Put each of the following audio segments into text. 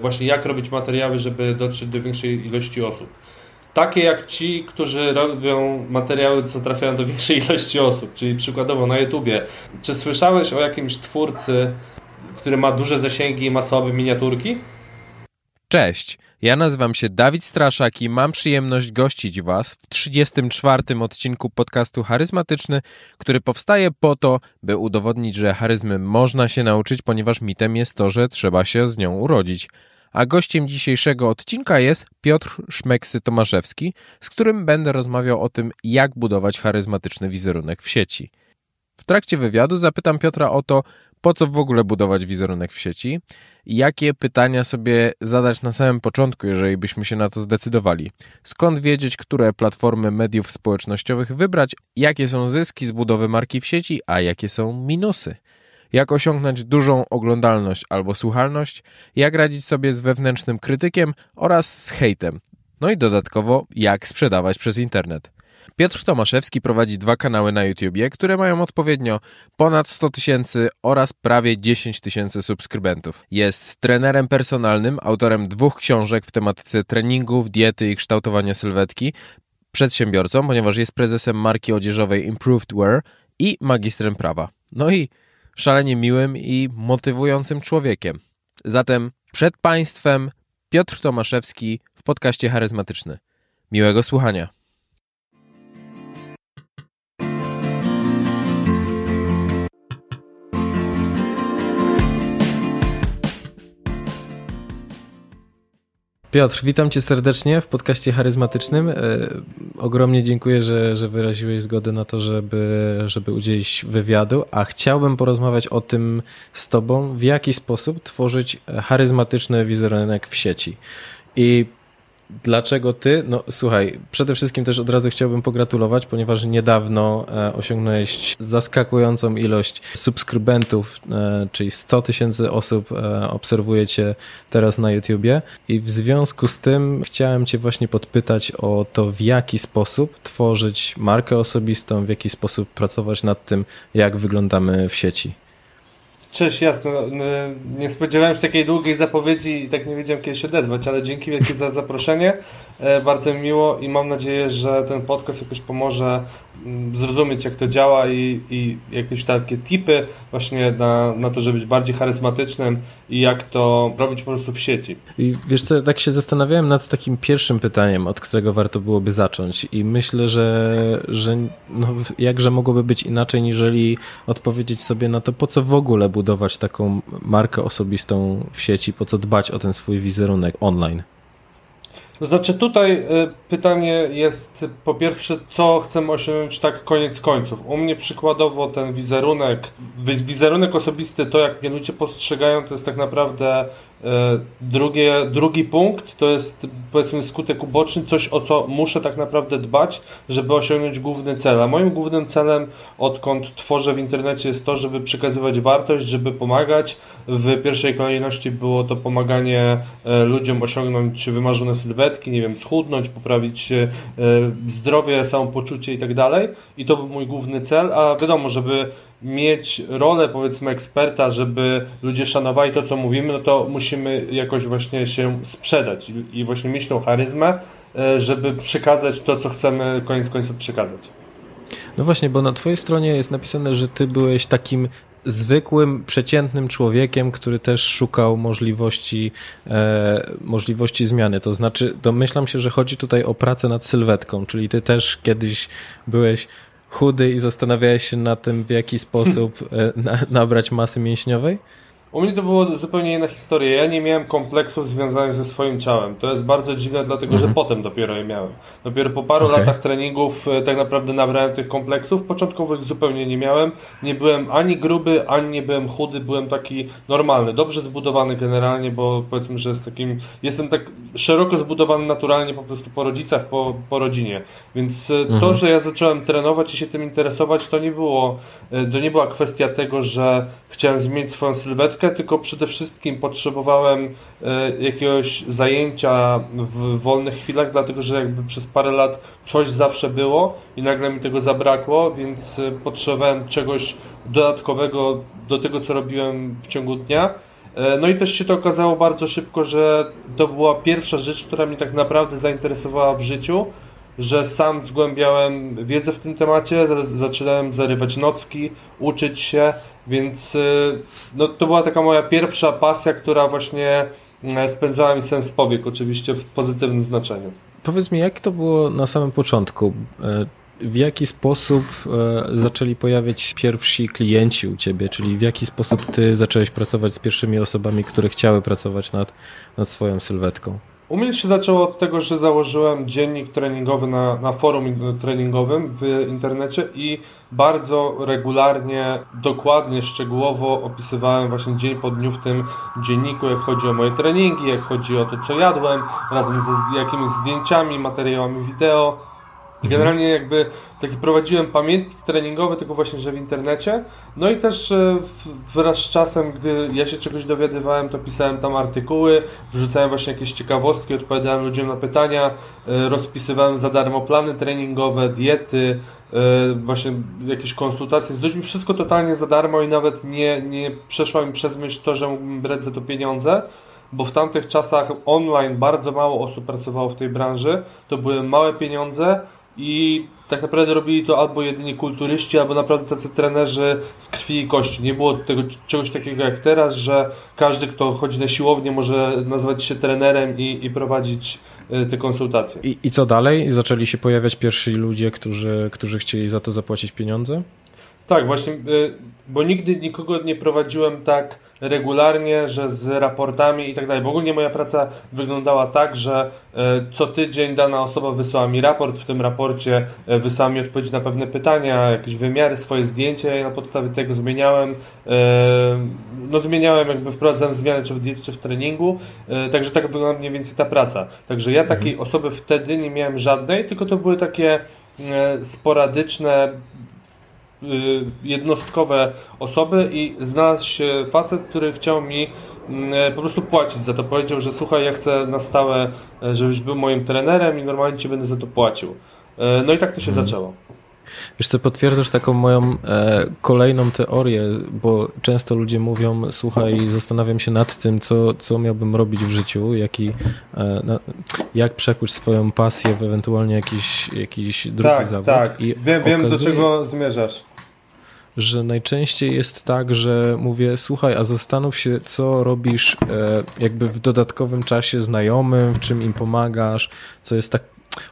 właśnie jak robić materiały, żeby dotrzeć do większej ilości osób. Takie jak ci, którzy robią materiały, co trafiają do większej ilości osób, czyli przykładowo na YouTubie. Czy słyszałeś o jakimś twórcy, który ma duże zasięgi i ma słabe miniaturki? Cześć, ja nazywam się Dawid Straszak i mam przyjemność gościć Was w 34. odcinku podcastu Charyzmatyczny, który powstaje po to, by udowodnić, że charyzmy można się nauczyć, ponieważ mitem jest to, że trzeba się z nią urodzić. A gościem dzisiejszego odcinka jest Piotr Szmeksy-Tomaszewski, z którym będę rozmawiał o tym, jak budować charyzmatyczny wizerunek w sieci. W trakcie wywiadu zapytam Piotra o to, po co w ogóle budować wizerunek w sieci, jakie pytania sobie zadać na samym początku, jeżeli byśmy się na to zdecydowali, skąd wiedzieć, które platformy mediów społecznościowych wybrać, jakie są zyski z budowy marki w sieci, a jakie są minusy. Jak osiągnąć dużą oglądalność albo słuchalność, jak radzić sobie z wewnętrznym krytykiem oraz z hejtem. No i dodatkowo, jak sprzedawać przez internet. Piotr Tomaszewski prowadzi dwa kanały na YouTubie, które mają odpowiednio ponad 100 tysięcy oraz prawie 10 tysięcy subskrybentów. Jest trenerem personalnym, autorem dwóch książek w tematyce treningów, diety i kształtowania sylwetki, przedsiębiorcą, ponieważ jest prezesem marki odzieżowej Improved Wear i magistrem prawa. No i szalenie miłym i motywującym człowiekiem. Zatem przed Państwem Piotr Tomaszewski w podcaście charyzmatyczny. Miłego słuchania. Piotr, witam cię serdecznie w podcaście charyzmatycznym. E, ogromnie dziękuję, że, że wyraziłeś zgodę na to, żeby, żeby udzielić wywiadu, a chciałbym porozmawiać o tym z tobą, w jaki sposób tworzyć charyzmatyczny wizerunek w sieci. I Dlaczego ty? No słuchaj, przede wszystkim też od razu chciałbym pogratulować, ponieważ niedawno e, osiągnąłeś zaskakującą ilość subskrybentów, e, czyli 100 tysięcy osób e, obserwuje cię teraz na YouTubie i w związku z tym chciałem cię właśnie podpytać o to, w jaki sposób tworzyć markę osobistą, w jaki sposób pracować nad tym, jak wyglądamy w sieci. Cześć, jasno. No, nie spodziewałem się takiej długiej zapowiedzi i tak nie wiedziałem kiedy się odezwać, ale dzięki wielkie za zaproszenie. E, bardzo mi miło i mam nadzieję, że ten podcast jakoś pomoże zrozumieć jak to działa i, i jakieś takie tipy właśnie na, na to, żeby być bardziej charyzmatycznym i jak to robić po prostu w sieci. I wiesz co, tak się zastanawiałem nad takim pierwszym pytaniem, od którego warto byłoby zacząć i myślę, że, że no, jakże mogłoby być inaczej, niżeli odpowiedzieć sobie na to, po co w ogóle budować taką markę osobistą w sieci, po co dbać o ten swój wizerunek online. To znaczy tutaj y, pytanie jest po pierwsze, co chcemy osiągnąć tak koniec końców. U mnie przykładowo ten wizerunek, wizerunek osobisty, to jak mnie ludzie postrzegają, to jest tak naprawdę drugie, drugi punkt to jest powiedzmy skutek uboczny, coś o co muszę tak naprawdę dbać, żeby osiągnąć główny cel. A moim głównym celem, odkąd tworzę w internecie, jest to, żeby przekazywać wartość, żeby pomagać. W pierwszej kolejności było to pomaganie e, ludziom osiągnąć wymarzone sylwetki, nie wiem, schudnąć, poprawić e, zdrowie, samopoczucie i tak dalej. I to był mój główny cel, a wiadomo, żeby mieć rolę powiedzmy eksperta, żeby ludzie szanowali to, co mówimy, no to musimy jakoś właśnie się sprzedać i właśnie mieć tą charyzmę, e, żeby przekazać to, co chcemy koniec końców przekazać. No właśnie, bo na twojej stronie jest napisane, że ty byłeś takim zwykłym, przeciętnym człowiekiem, który też szukał możliwości, e, możliwości zmiany. To znaczy, domyślam się, że chodzi tutaj o pracę nad sylwetką, czyli ty też kiedyś byłeś chudy i zastanawiałeś się na tym, w jaki sposób e, na, nabrać masy mięśniowej? U mnie to było zupełnie inna historia. Ja nie miałem kompleksów związanych ze swoim ciałem. To jest bardzo dziwne, dlatego mhm. że potem dopiero je miałem. Dopiero po paru okay. latach treningów e, tak naprawdę nabrałem tych kompleksów. Początkowych zupełnie nie miałem. Nie byłem ani gruby, ani nie byłem chudy. Byłem taki normalny, dobrze zbudowany generalnie, bo powiedzmy, że jest takim. Jestem tak szeroko zbudowany naturalnie po prostu po rodzicach, po, po rodzinie. Więc e, mhm. to, że ja zacząłem trenować i się tym interesować, to nie było. E, to nie była kwestia tego, że chciałem zmienić swoją sylwetkę tylko przede wszystkim potrzebowałem e, jakiegoś zajęcia w wolnych chwilach, dlatego że jakby przez parę lat coś zawsze było i nagle mi tego zabrakło, więc e, potrzebowałem czegoś dodatkowego do tego, co robiłem w ciągu dnia. E, no i też się to okazało bardzo szybko, że to była pierwsza rzecz, która mnie tak naprawdę zainteresowała w życiu, że sam zgłębiałem wiedzę w tym temacie, zaczynałem zarywać nocki, uczyć się, więc e, no, to była taka moja pierwsza pasja, która właśnie e, spędzała mi sens powiek, oczywiście w pozytywnym znaczeniu. Powiedz mi, jak to było na samym początku? w jaki sposób e, zaczęli pojawiać pierwsi klienci u ciebie, czyli w jaki sposób ty zacząłeś pracować z pierwszymi osobami, które chciały pracować nad, nad swoją sylwetką? U mnie się zaczęło od tego, że założyłem dziennik treningowy na, na forum treningowym w internecie i bardzo regularnie, dokładnie, szczegółowo opisywałem właśnie dzień po dniu w tym dzienniku, jak chodzi o moje treningi, jak chodzi o to, co jadłem, razem ze jakimiś zdjęciami, materiałami wideo Mhm. Generalnie jakby taki prowadziłem pamiętnik treningowy, tylko właśnie, że w internecie. No i też e, wraz z czasem, gdy ja się czegoś dowiadywałem, to pisałem tam artykuły, wrzucałem właśnie jakieś ciekawostki, odpowiadałem ludziom na pytania, e, rozpisywałem za darmo plany treningowe, diety, e, właśnie jakieś konsultacje z ludźmi, wszystko totalnie za darmo i nawet nie, nie przeszło mi przez myśl to, że mógłbym brać za to pieniądze bo w tamtych czasach online bardzo mało osób pracowało w tej branży, to były małe pieniądze, i tak naprawdę robili to albo jedynie kulturyści, albo naprawdę tacy trenerzy z krwi i kości. Nie było tego, czegoś takiego jak teraz, że każdy, kto chodzi na siłownię, może nazwać się trenerem i, i prowadzić y, te konsultacje. I, I co dalej? Zaczęli się pojawiać pierwsi ludzie, którzy, którzy chcieli za to zapłacić pieniądze? Tak, właśnie, y, bo nigdy nikogo nie prowadziłem tak regularnie, że z raportami i tak dalej. Bo ogólnie moja praca wyglądała tak, że e, co tydzień dana osoba wysłała mi raport, w tym raporcie e, wysłała mi odpowiedzi na pewne pytania, jakieś wymiary, swoje zdjęcia i na podstawie tego zmieniałem e, no zmieniałem, jakby wprowadzałem zmiany czy w diecie, czy w treningu, także tak wygląda mniej więcej ta praca. Także ja takiej mhm. osoby wtedy nie miałem żadnej, tylko to były takie sporadyczne jednostkowe osoby i znalazł się facet, który chciał mi mm, e, po prostu płacić za to. Powiedział, że słuchaj, ja chcę na stałe, e, żebyś był moim trenerem i normalnie ci będę za to płacił. E, no i tak to się hmm. zaczęło. Wiesz co, potwierdzasz taką moją e, kolejną teorię, bo często ludzie mówią, słuchaj, zastanawiam się nad tym, co, co miałbym robić w życiu, jaki, e, na, jak przekuć swoją pasję w ewentualnie jakiś, jakiś drugi tak, zawód. Tak, I wiem, wiem do czego zmierzasz że najczęściej jest tak, że mówię, słuchaj, a zastanów się, co robisz e, jakby w dodatkowym czasie znajomym, w czym im pomagasz, co jest tak,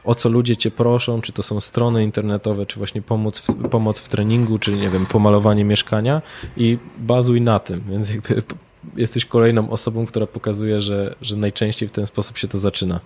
o co ludzie cię proszą, czy to są strony internetowe, czy właśnie pomoc w, pomoc w treningu, czy nie wiem, pomalowanie mieszkania i bazuj na tym, więc jakby jesteś kolejną osobą, która pokazuje, że, że najczęściej w ten sposób się to zaczyna.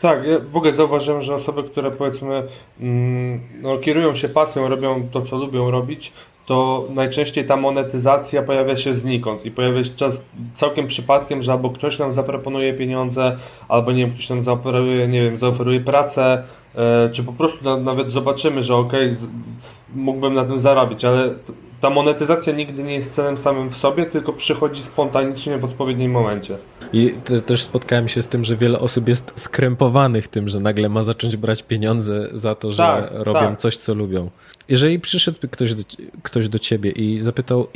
Tak, ja w ogóle zauważyłem, że osoby, które powiedzmy mm, no, kierują się pasją, robią to, co lubią robić, to najczęściej ta monetyzacja pojawia się znikąd i pojawia się czas całkiem przypadkiem, że albo ktoś nam zaproponuje pieniądze, albo nie wiem, ktoś nam zaoferuje, nie wiem, zaoferuje pracę, e, czy po prostu na, nawet zobaczymy, że ok, mógłbym na tym zarobić, ale ta monetyzacja nigdy nie jest celem samym w sobie, tylko przychodzi spontanicznie w odpowiednim momencie. I te, też spotkałem się z tym, że wiele osób jest skrępowanych tym, że nagle ma zacząć brać pieniądze za to, że tak, robią tak. coś, co lubią. Jeżeli przyszedł ktoś do, ktoś do ciebie i zapytał,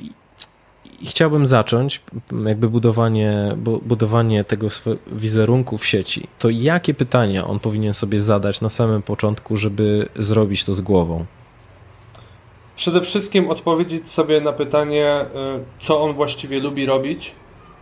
i chciałbym zacząć jakby budowanie, budowanie tego wizerunku w sieci, to jakie pytania on powinien sobie zadać na samym początku, żeby zrobić to z głową? Przede wszystkim odpowiedzieć sobie na pytanie, y, co on właściwie lubi robić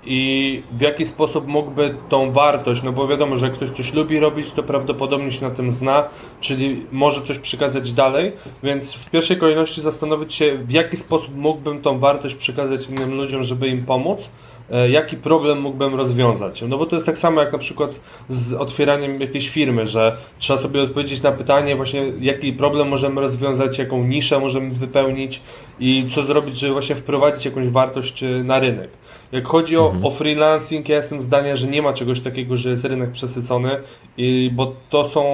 i w jaki sposób mógłby tą wartość, no bo wiadomo, że ktoś coś lubi robić, to prawdopodobnie się na tym zna, czyli może coś przekazać dalej, więc w pierwszej kolejności zastanowić się, w jaki sposób mógłbym tą wartość przekazać innym ludziom, żeby im pomóc, e, jaki problem mógłbym rozwiązać. No bo to jest tak samo jak na przykład z otwieraniem jakiejś firmy, że trzeba sobie odpowiedzieć na pytanie właśnie, jaki problem możemy rozwiązać, jaką niszę możemy wypełnić i co zrobić, żeby właśnie wprowadzić jakąś wartość e, na rynek. Jak chodzi o, mhm. o freelancing, ja jestem zdania, że nie ma czegoś takiego, że jest rynek przesycony, i, bo to są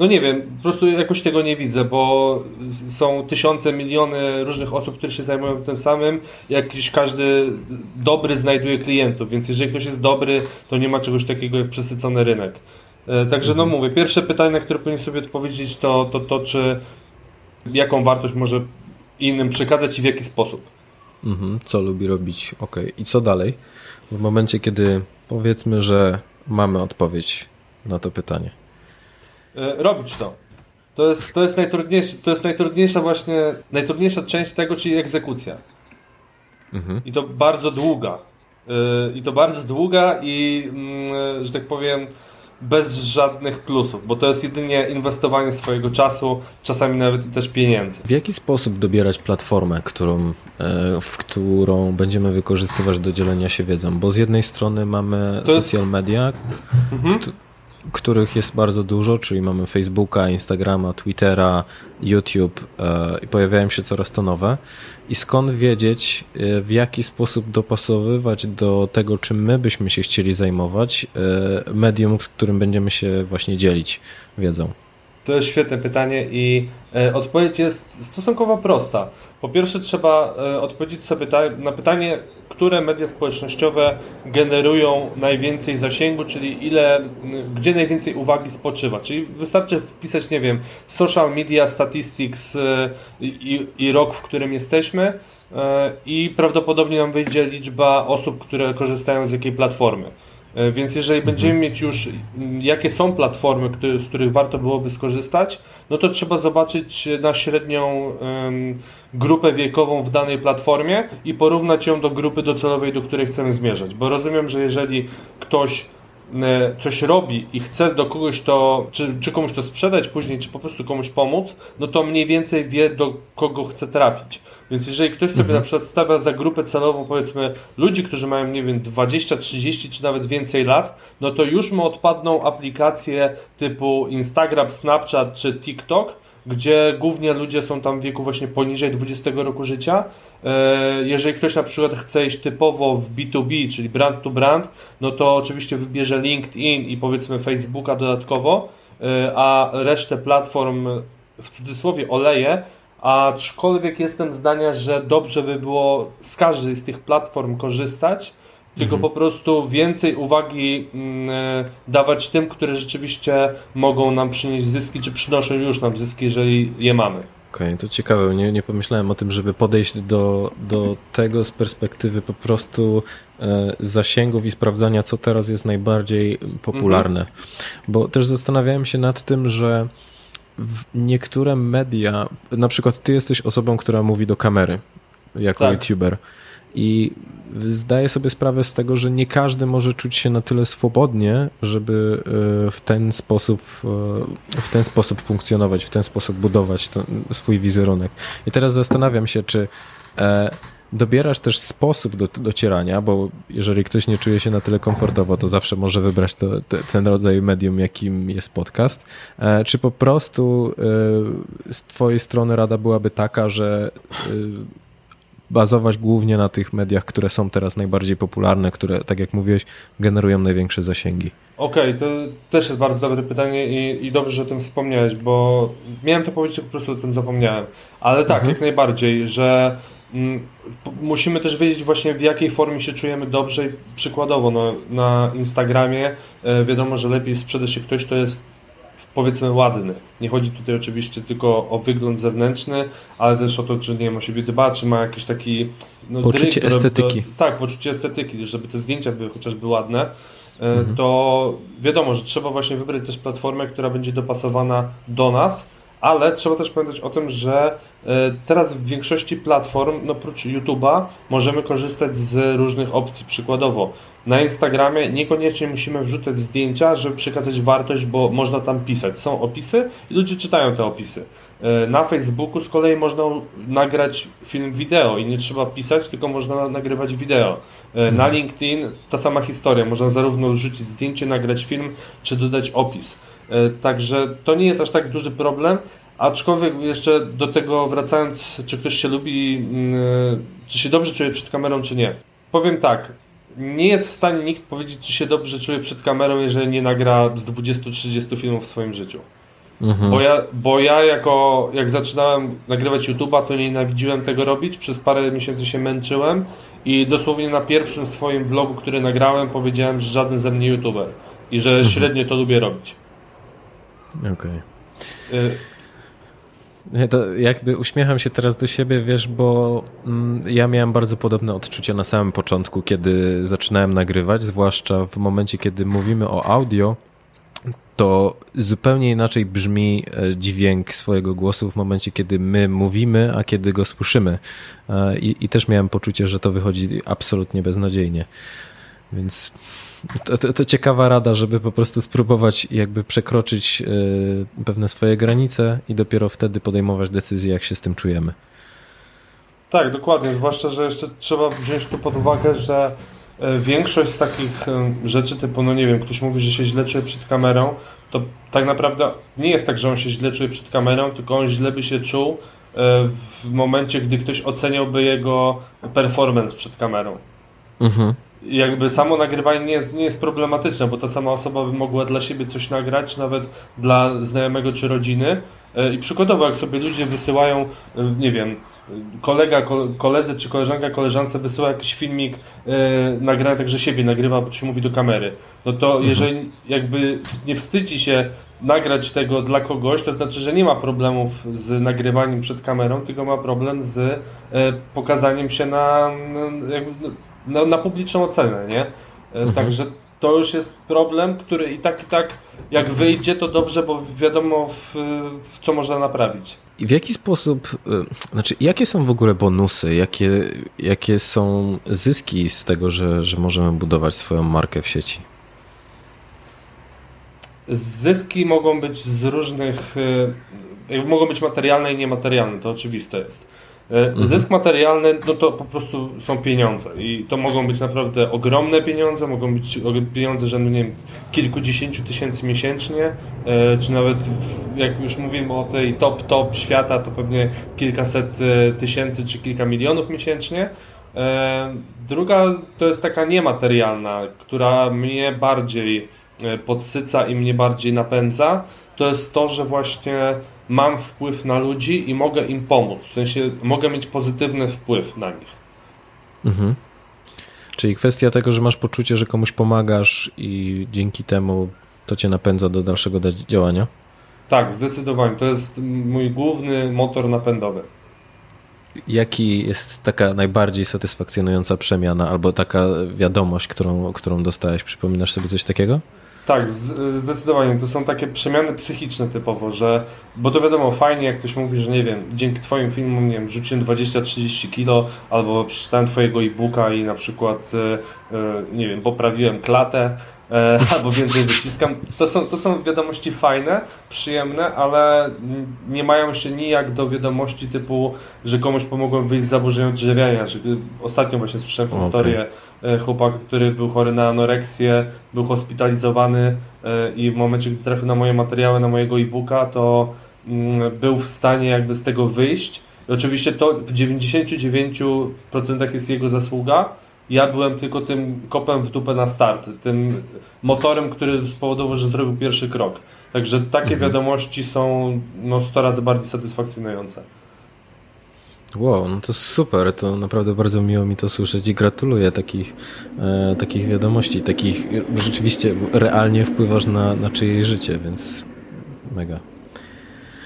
no nie wiem, po prostu jakoś tego nie widzę, bo są tysiące, miliony różnych osób, które się zajmują tym samym. Jakiś każdy dobry znajduje klientów, więc jeżeli ktoś jest dobry, to nie ma czegoś takiego jak przesycony rynek. E, także no mhm. mówię, pierwsze pytanie, na które powinien sobie odpowiedzieć, to, to to, czy jaką wartość może innym przekazać i w jaki sposób. Mhm, co lubi robić, ok. I co dalej? w momencie, kiedy powiedzmy, że mamy odpowiedź na to pytanie? E, robić to. To jest, to jest, najtrudniejsze, to jest najtrudniejsza właśnie, najtrudniejsza część tego, czyli egzekucja. Mhm. I to bardzo długa. E, I to bardzo długa i, mm, że tak powiem, bez żadnych plusów, bo to jest jedynie inwestowanie swojego czasu, czasami nawet też pieniędzy. W jaki sposób dobierać platformę, którą, e, w którą będziemy wykorzystywać do dzielenia się wiedzą? Bo z jednej strony mamy to social jest... media, mhm których jest bardzo dużo, czyli mamy Facebooka, Instagrama, Twittera, YouTube e, i pojawiają się coraz to nowe. I skąd wiedzieć, e, w jaki sposób dopasowywać do tego, czym my byśmy się chcieli zajmować, e, medium, z którym będziemy się właśnie dzielić wiedzą? To jest świetne pytanie i odpowiedź jest stosunkowo prosta. Po pierwsze, trzeba odpowiedzieć sobie na pytanie, które media społecznościowe generują najwięcej zasięgu, czyli ile, gdzie najwięcej uwagi spoczywa. Czyli wystarczy wpisać, nie wiem, social media statistics e, i, i rok, w którym jesteśmy e, i prawdopodobnie nam wyjdzie liczba osób, które korzystają z jakiej platformy. E, więc jeżeli będziemy mhm. mieć już, jakie są platformy, z których warto byłoby skorzystać, no to trzeba zobaczyć na średnią grupę wiekową w danej platformie i porównać ją do grupy docelowej, do której chcemy zmierzać. Bo rozumiem, że jeżeli ktoś e, coś robi i chce do kogoś to, czy, czy komuś to sprzedać później, czy po prostu komuś pomóc, no to mniej więcej wie, do kogo chce trafić. Więc jeżeli ktoś sobie mhm. na przykład stawia za grupę celową, powiedzmy, ludzi, którzy mają, nie wiem, 20, 30 czy nawet więcej lat, no to już mu odpadną aplikacje typu Instagram, Snapchat czy TikTok, gdzie głównie ludzie są tam w wieku właśnie poniżej 20 roku życia. E, jeżeli ktoś na przykład chce iść typowo w B2B, czyli brand to brand, no to oczywiście wybierze LinkedIn i powiedzmy Facebooka dodatkowo, e, a resztę platform w cudzysłowie oleje, aczkolwiek jestem zdania, że dobrze by było z każdej z tych platform korzystać, tylko mhm. po prostu więcej uwagi mm, e, dawać tym, które rzeczywiście mogą nam przynieść zyski, czy przynoszą już nam zyski, jeżeli je mamy. Okej, okay, to ciekawe. Nie, nie pomyślałem o tym, żeby podejść do, do tego z perspektywy po prostu e, zasięgów i sprawdzania, co teraz jest najbardziej popularne. Mhm. Bo też zastanawiałem się nad tym, że niektóre media, na przykład ty jesteś osobą, która mówi do kamery jako tak. YouTuber. I zdaję sobie sprawę z tego, że nie każdy może czuć się na tyle swobodnie, żeby e, w ten sposób, e, w ten sposób funkcjonować, w ten sposób budować ten, swój wizerunek. I teraz zastanawiam się, czy e, dobierasz też sposób do, docierania, bo jeżeli ktoś nie czuje się na tyle komfortowo, to zawsze może wybrać to, te, ten rodzaj medium, jakim jest podcast. Czy po prostu z Twojej strony rada byłaby taka, że bazować głównie na tych mediach, które są teraz najbardziej popularne, które, tak jak mówiłeś, generują największe zasięgi? Okej, okay, to też jest bardzo dobre pytanie i, i, dobrze, że o tym wspomniałeś, bo miałem to powiedzieć, po prostu o tym zapomniałem. Ale tak, mhm. jak najbardziej, że musimy też wiedzieć właśnie w jakiej formie się czujemy dobrze przykładowo no, na Instagramie e, wiadomo, że lepiej sprzeda się ktoś, kto jest powiedzmy ładny. Nie chodzi tutaj oczywiście tylko o wygląd zewnętrzny, ale też o to, czy nie wiem, o siebie dba, czy ma jakiś taki... No, poczucie estetyki. tak, poczucie estetyki, żeby te zdjęcia były chociażby ładne, e, mhm. to wiadomo, że trzeba właśnie wybrać też platformę, która będzie dopasowana do nas, ale trzeba też pamiętać o tym, że e, teraz w większości platform, no oprócz YouTube'a, możemy korzystać z różnych opcji. Przykładowo, na Instagramie niekoniecznie musimy wrzucać zdjęcia, żeby przekazać wartość, bo można tam pisać. Są opisy i ludzie czytają te opisy. E, na Facebooku z kolei można nagrać film wideo i nie trzeba pisać, tylko można nagrywać wideo. E, na mhm. LinkedIn ta sama historia. Można zarówno wrzucić zdjęcie, nagrać film, czy dodać opis. E, także to nie jest aż tak duży problem, aczkolwiek jeszcze do tego wracając, czy ktoś się lubi, mm, czy się dobrze czuje przed kamerą, czy nie. Powiem tak, nie jest w stanie nikt powiedzieć, czy się dobrze czuje przed kamerą, jeżeli nie nagra z 20-30 filmów w swoim życiu. Mhm. Bo, ja, bo ja jako, jak zaczynałem nagrywać YouTube'a, to nienawidziłem tego robić, przez parę miesięcy się męczyłem i dosłownie na pierwszym swoim vlogu, który nagrałem, powiedziałem, że żaden ze mnie YouTuber i że mhm. średnio to lubię robić. Okej. Okay. To jakby uśmiecham się teraz do siebie, wiesz, bo mm, ja miałem bardzo podobne odczucia na samym początku, kiedy zaczynałem nagrywać, zwłaszcza w momencie, kiedy mówimy o audio, to zupełnie inaczej brzmi e, dźwięk swojego głosu w momencie, kiedy my mówimy, a kiedy go słyszymy. E, I, i też miałem poczucie, że to wychodzi absolutnie beznadziejnie. Więc to, to, to, ciekawa rada, żeby po prostu spróbować jakby przekroczyć e, pewne swoje granice i dopiero wtedy podejmować decyzje, jak się z tym czujemy. Tak, dokładnie. Zwłaszcza, że jeszcze trzeba wziąć tu pod uwagę, że E, większość z takich e, rzeczy typu, no nie wiem, ktoś mówi, że się źle czuje przed kamerą, to tak naprawdę nie jest tak, że on się źle czuje przed kamerą, tylko on źle by się czuł w momencie, gdy ktoś oceniałby jego performance przed kamerą. Mhm. Jakby samo nagrywanie nie jest, nie jest problematyczne, bo ta sama osoba by mogła dla siebie coś nagrać, nawet dla znajomego czy rodziny. I przykładowo, jak sobie ludzie wysyłają, nie wiem, kolega, koledzy czy koleżanka, koleżance wysyła jakiś filmik yy, nagrany także siebie nagrywa, bo coś mówi do kamery, no to mhm. jeżeli jakby nie wstydzi się nagrać tego dla kogoś, to znaczy, że nie ma problemów z nagrywaniem przed kamerą, tylko ma problem z yy, pokazaniem się na, na, na, publiczną ocenę, nie? Yy, mhm. Także to już jest problem, który i tak, i tak jak wyjdzie, to dobrze, bo wiadomo w, w co można naprawić. I w jaki sposób, y, znaczy jakie są w ogóle bonusy, jakie, jakie są zyski z tego, że, że możemy budować swoją markę w sieci? Zyski mogą być z różnych, y, mogą być materialne i niematerialne, to oczywiste jest. E, mhm. Zysk materialny, no to po prostu są pieniądze i to mogą być naprawdę ogromne pieniądze, mogą być pieniądze rzędu, nie wiem, kilkudziesięciu tysięcy miesięcznie, e, czy nawet jak już mówimy o tej top, top świata, to pewnie kilkaset e, tysięcy czy kilka milionów miesięcznie. Druga to jest taka niematerialna, która mnie bardziej podsyca i mnie bardziej napędza, to jest to, że właśnie mam wpływ na ludzi i mogę im pomóc. W sensie mogę mieć pozytywny wpływ na nich. Mhm. Czyli kwestia tego, że masz poczucie, że komuś pomagasz i dzięki temu to cię napędza do dalszego działania? Tak, zdecydowanie. To jest mój główny motor napędowy. Jaki jest taka najbardziej satysfakcjonująca przemiana albo taka wiadomość, którą, którą dostałeś? Przypominasz sobie coś takiego? Tak, zdecydowanie. To są takie przemiany psychiczne typowo, że, bo to wiadomo, fajnie jak ktoś mówi, że nie wiem, dzięki Twoim filmom, nie wiem, rzuciłem 20-30 kilo, albo przeczytałem Twojego e-booka i na przykład, e, e, nie wiem, poprawiłem klatę, e, albo więcej wyciskam. To są, to są wiadomości fajne, przyjemne, ale nie mają się nijak do wiadomości typu, że komuś pomogłem wyjść z zaburzeń odżywiania. Ostatnio właśnie słyszałem okay. historię chłopak, który był chory na anoreksję, był hospitalizowany e, i w momencie, gdy trafił na moje materiały, na mojego e-booka, to mm, był w stanie jakby z tego wyjść. I oczywiście to w 99% jest jego zasługa. Ja byłem tylko tym kopem w dupę na start, tym motorem, który spowodował, że zrobił pierwszy krok. Także takie mhm. wiadomości są no, 100 razy bardziej satysfakcjonujące. Wow, no to super, to naprawdę bardzo miło mi to słyszeć i gratuluję takich, e, takich wiadomości, takich rzeczywiście realnie wpływasz na, na czyjeś życie, więc mega.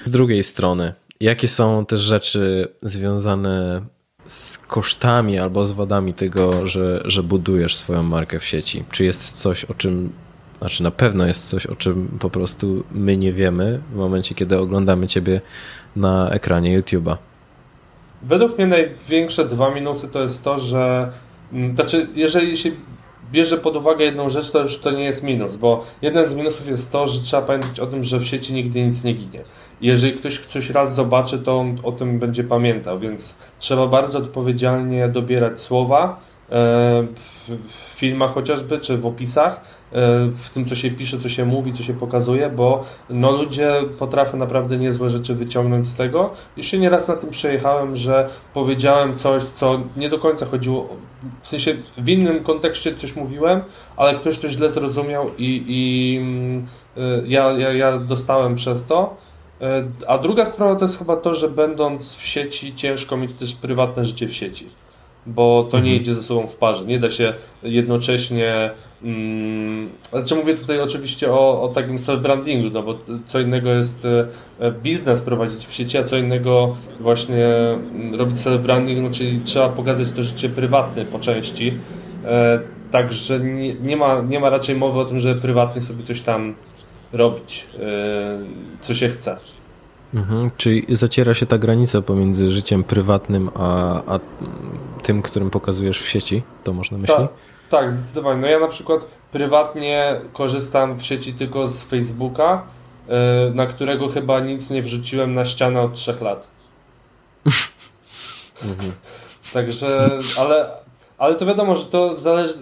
Z drugiej strony, jakie są te rzeczy związane z kosztami albo z wadami tego, że, że budujesz swoją markę w sieci? Czy jest coś, o czym, znaczy na pewno jest coś, o czym po prostu my nie wiemy w momencie, kiedy oglądamy Ciebie na ekranie YouTube'a? Według mnie największe dwa minusy to jest to, że mm, znaczy, jeżeli się bierze pod uwagę jedną rzecz, to już to nie jest minus, bo jeden z minusów jest to, że trzeba pamiętać o tym, że w sieci nigdy nic nie ginie. Jeżeli ktoś coś raz zobaczy, to on o tym będzie pamiętał, więc trzeba bardzo odpowiedzialnie dobierać słowa e, w filmach chociażby, czy w opisach, w tym, co się pisze, co się mówi, co się pokazuje, bo no, ludzie potrafią naprawdę niezłe rzeczy wyciągnąć z tego. Już się nieraz na tym przejechałem, że powiedziałem coś, co nie do końca chodziło, w sensie w innym kontekście coś mówiłem, ale ktoś to źle zrozumiał i, i mm, e, ja, ja, ja dostałem przez to. E, a druga sprawa to jest chyba to, że będąc w sieci ciężko mieć też prywatne życie w sieci, bo to nie mhm. idzie ze sobą w parze. Nie da się jednocześnie Mm, znaczy mówię tutaj oczywiście o, o takim self-brandingu, no bo co innego jest e, biznes prowadzić w sieci, a co innego właśnie mm, robić self-branding, no czyli trzeba pokazać to życie prywatne po części. E, także nie, nie, ma, nie ma raczej mowy o tym, że prywatnie sobie coś tam robić, e, co się chce. Mhm, czyli zaciera się ta granica pomiędzy życiem prywatnym a, a tym, którym pokazujesz w sieci, to można myśleć? Tak, tak, zdecydowanie. No ja na przykład prywatnie korzystam w sieci tylko z Facebooka, e, na którego chyba nic nie wrzuciłem na ścianę od trzech lat. Mhm. Także, ale, ale to wiadomo, że to zależy,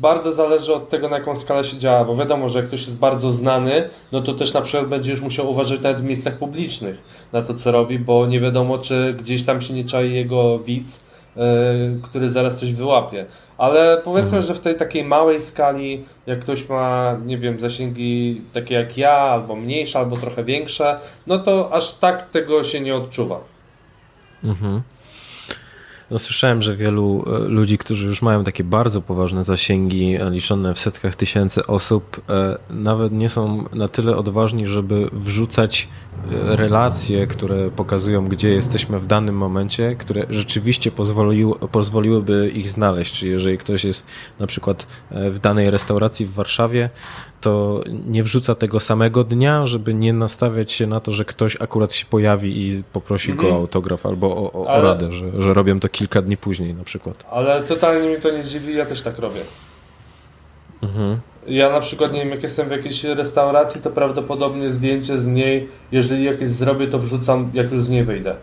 bardzo zależy od tego, na jaką skalę się działa, bo wiadomo, że jak ktoś jest bardzo znany, no to też na przykład będziesz musiał uważać nawet w miejscach publicznych na to, co robi, bo nie wiadomo, czy gdzieś tam się nie czai jego widz, yy, który zaraz coś wyłapie. Ale powiedzmy, mhm. że w tej takiej małej skali, jak ktoś ma, nie wiem, zasięgi takie jak ja, albo mniejsze, albo trochę większe, no to aż tak tego się nie odczuwa. Mhm. No, słyszałem, że wielu e, ludzi, którzy już mają takie bardzo poważne zasięgi, e, liczone w setkach tysięcy osób, e, nawet nie są na tyle odważni, żeby wrzucać relacje, które pokazują, gdzie jesteśmy w danym momencie, które rzeczywiście pozwoliły, pozwoliłyby ich znaleźć. Czyli jeżeli ktoś jest na przykład w danej restauracji w Warszawie, to nie wrzuca tego samego dnia, żeby nie nastawiać się na to, że ktoś akurat się pojawi i poprosi mhm. go o autograf albo o, o, Ale... o radę, że, że robią to kilka dni później na przykład. Ale totalnie mi to nie dziwi, ja też tak robię. Mhm. Ja na przykład, nie wiem, jak jestem w jakiejś restauracji, to prawdopodobnie zdjęcie z niej, jeżeli jakieś zrobię, to wrzucam, jak już z niej wyjdę.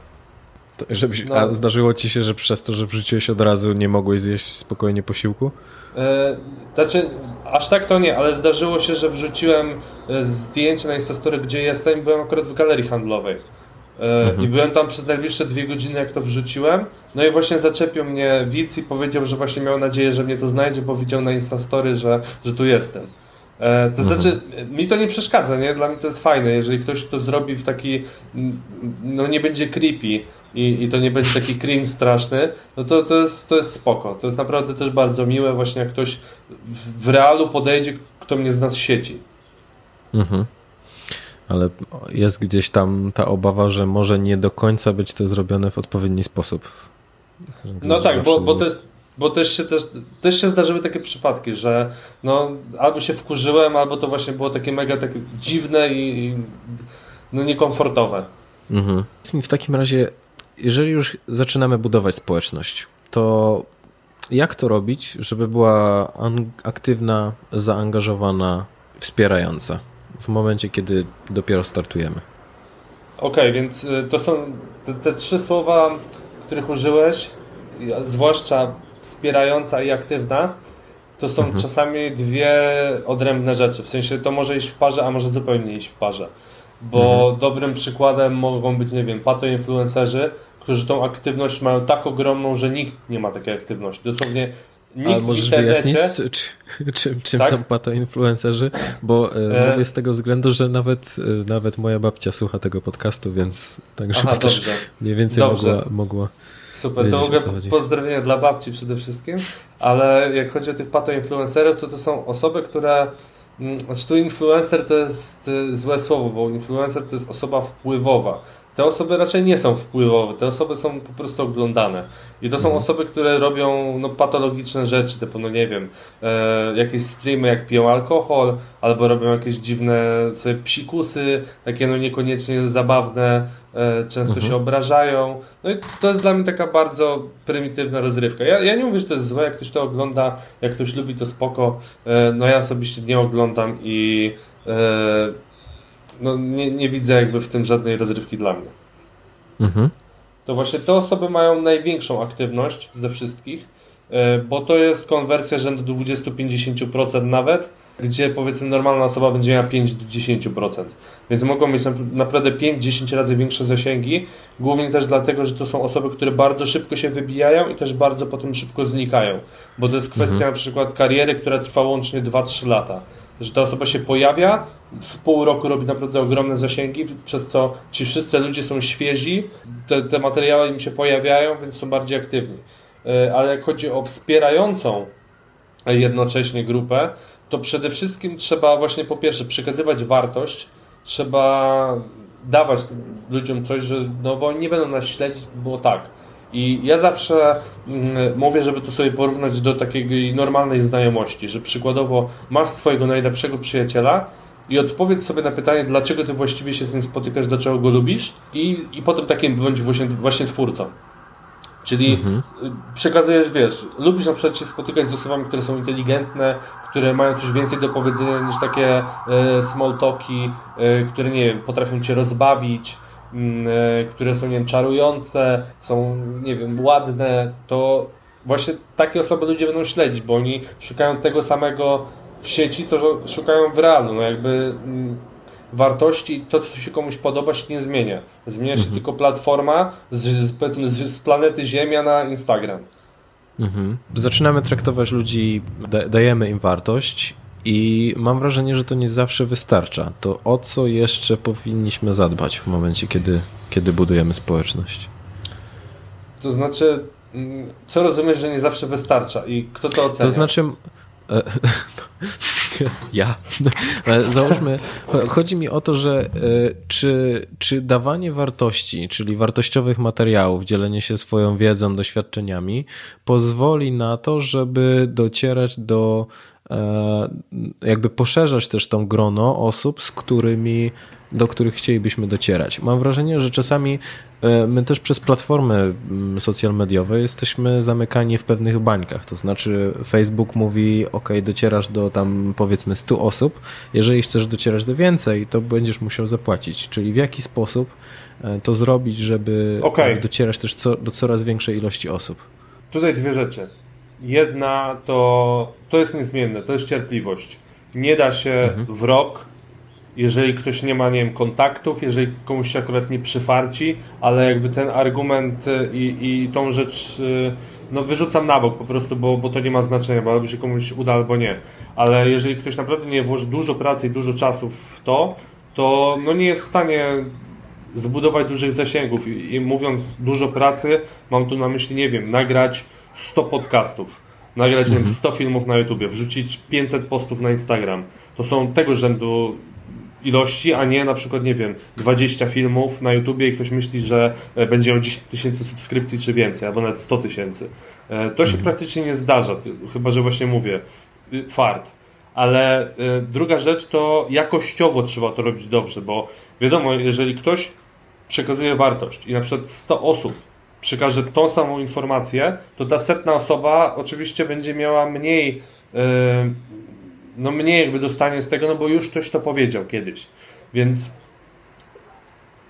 To, żebyś, no. A zdarzyło ci się, że przez to, że wrzuciłeś od razu, nie mogłeś zjeść spokojnie posiłku? E, znaczy, aż tak to nie, ale zdarzyło się, że wrzuciłem e, zdjęcie na Instastory, gdzie jestem byłem akurat w galerii handlowej. E, mhm. I byłem tam przez najbliższe dwie godziny, jak to wrzuciłem. No i właśnie zaczepił mnie widz i powiedział, że właśnie miał nadzieję, że mnie tu znajdzie, bo widział na Instastory, że, że tu jestem. To mhm. znaczy, mi to nie przeszkadza, nie? Dla mnie to jest fajne, jeżeli ktoś to zrobi w taki, no nie będzie creepy, i, i to nie będzie taki cringe straszny, no to, to, jest, to jest spoko. To jest naprawdę też bardzo miłe, właśnie jak ktoś w, w realu podejdzie, kto mnie zna z sieci. Mhm. Ale jest gdzieś tam ta obawa, że może nie do końca być to zrobione w odpowiedni sposób. No tak, bo, bo, też, bo też się, też, też się zdarzyły takie przypadki, że no, albo się wkurzyłem, albo to właśnie było takie mega takie dziwne i, i no, niekomfortowe. Mhm. W takim razie jeżeli już zaczynamy budować społeczność, to jak to robić, żeby była aktywna, zaangażowana, wspierająca w momencie, kiedy dopiero startujemy? Okej, okay, więc y, to są te, te, trzy słowa, których użyłeś, zwłaszcza wspierająca i aktywna, to są mhm. czasami dwie odrębne rzeczy. W sensie to może iść w parze, a może zupełnie iść w parze. Bo mhm. dobrym przykładem mogą być, nie wiem, pato-influencerzy, którzy tą aktywność mają tak ogromną, że nikt nie ma takiej aktywności. Dosłownie nikt A możesz wyjaśnić, czy, czym, czym tak? są pato-influencerzy? Bo e, e... mówię z tego względu, że nawet, e, nawet moja babcia słucha tego podcastu, więc tak żeby też mniej więcej dobrze. mogła, mogła Super, to mogę pozdrowienia dla babci przede wszystkim, ale jak chodzi o tych pato-influencerów, to to są osoby, które znaczy tu influencer to jest e, złe słowo, bo influencer to jest osoba wpływowa te osoby raczej nie są wpływowe, te osoby są po prostu oglądane. I to są mhm. osoby, które robią no, patologiczne rzeczy, typu, no nie wiem, e, jakieś streamy, jak piją alkohol, albo robią jakieś dziwne sobie psikusy, takie no niekoniecznie zabawne, e, często mhm. się obrażają. No i to jest dla mnie taka bardzo prymitywna rozrywka. Ja, ja nie mówię, że to jest złe, jak ktoś to ogląda, jak ktoś lubi, to spoko. E, no ja osobiście nie oglądam i e, no, nie, nie widzę jakby w tym żadnej rozrywki dla mnie. Mhm. To właśnie te osoby mają największą aktywność ze wszystkich, e, bo to jest konwersja rzędu 20-50% nawet, gdzie powiedzmy normalna osoba będzie miała 5-10%. Więc mogą mieć naprawdę 5-10 razy większe zasięgi, głównie też dlatego, że to są osoby, które bardzo szybko się wybijają i też bardzo potem szybko znikają. Bo to jest kwestia mhm. na przykład kariery, która trwa łącznie 2-3 lata że ta osoba się pojawia, w pół roku robi naprawdę ogromne zasięgi, przez co ci wszyscy ludzie są świeżi, te, te materiały im się pojawiają, więc są bardziej aktywni. E, ale jak chodzi o wspierającą jednocześnie grupę, to przede wszystkim trzeba właśnie po pierwsze przekazywać wartość, trzeba dawać ludziom coś, że no bo oni nie będą nas śledzić, bo tak. I ja zawsze mm, mówię, żeby to sobie porównać do takiej normalnej znajomości, że przykładowo masz swojego najlepszego przyjaciela i odpowiedz sobie na pytanie, dlaczego ty właściwie się z nim spotykasz, dlaczego go lubisz i, i potem takim bądź właśnie, właśnie twórcą. Czyli mhm. przekazujesz, wiesz, lubisz na przykład się spotykać z osobami, które są inteligentne, które mają coś więcej do powiedzenia niż takie e, small talki, e, które, nie wiem, potrafią cię rozbawić, które są, nie wiem, czarujące, są, nie wiem, ładne, to właśnie takie osoby ludzie będą śledzić, bo oni szukają tego samego w sieci, co szukają w realu. No jakby mm, wartości, to co się komuś podoba się nie zmienia. Zmienia się mhm. tylko platforma z, z, z, planety Ziemia na Instagram. Mhm. Zaczynamy traktować ludzi, da, dajemy im wartość i mam wrażenie, że to nie zawsze wystarcza. To o co jeszcze powinniśmy zadbać w momencie, kiedy, kiedy budujemy społeczność? To znaczy, mm, co rozumiesz, że nie zawsze wystarcza i kto to ocenia? To znaczy, E, ja. Załóżmy, chodzi mi o to, że e, czy, czy dawanie wartości, czyli wartościowych materiałów, dzielenie się swoją wiedzą, doświadczeniami, pozwoli na to, żeby docierać do jakby poszerzać też tą grono osób, z którymi, do których chcielibyśmy docierać. Mam wrażenie, że czasami e, my też przez platformy mm, social mediowe jesteśmy zamykani w pewnych bańkach. To znaczy Facebook mówi, ok, docierasz do tam powiedzmy 100 osób, jeżeli chcesz docierać do więcej, to będziesz musiał zapłacić. Czyli w jaki sposób e, to zrobić, żeby, okay. docierać też co, do coraz większej ilości osób? Tutaj dwie rzeczy. Jedna to, to jest niezmienne, to jest cierpliwość. Nie da się mhm. w rok, jeżeli ktoś nie ma, nie wiem, kontaktów, jeżeli komuś się akurat nie przyfarci, ale jakby ten argument y, i, i tą rzecz y, no wyrzucam na bok po prostu, bo, bo to nie ma znaczenia, bo albo się komuś uda, albo nie. Ale jeżeli ktoś naprawdę nie włoży dużo pracy i dużo czasu w to, to no nie jest w stanie zbudować dużych zasięgów. I, i mówiąc dużo pracy, mam tu na myśli, nie wiem, nagrać 100 podcastów, nagrać mhm. 100 filmów na YouTube, wrzucić 500 postów na Instagram. To są tego rzędu ilości, a nie na przykład, nie wiem, 20 filmów na YouTubie i ktoś myśli, że e, będzie miał 10 tysięcy subskrypcji czy więcej, albo nawet 100 tysięcy. E, to się mhm. praktycznie nie zdarza, chyba że właśnie mówię, y, fart. Ale e, druga rzecz to jakościowo trzeba to robić dobrze, bo wiadomo, jeżeli ktoś przekazuje wartość i na przykład 100 osób przekaże tą samą informację, to ta setna osoba oczywiście będzie miała mniej, yy, no mniej jakby dostanie z tego, no bo już ktoś to powiedział kiedyś. Więc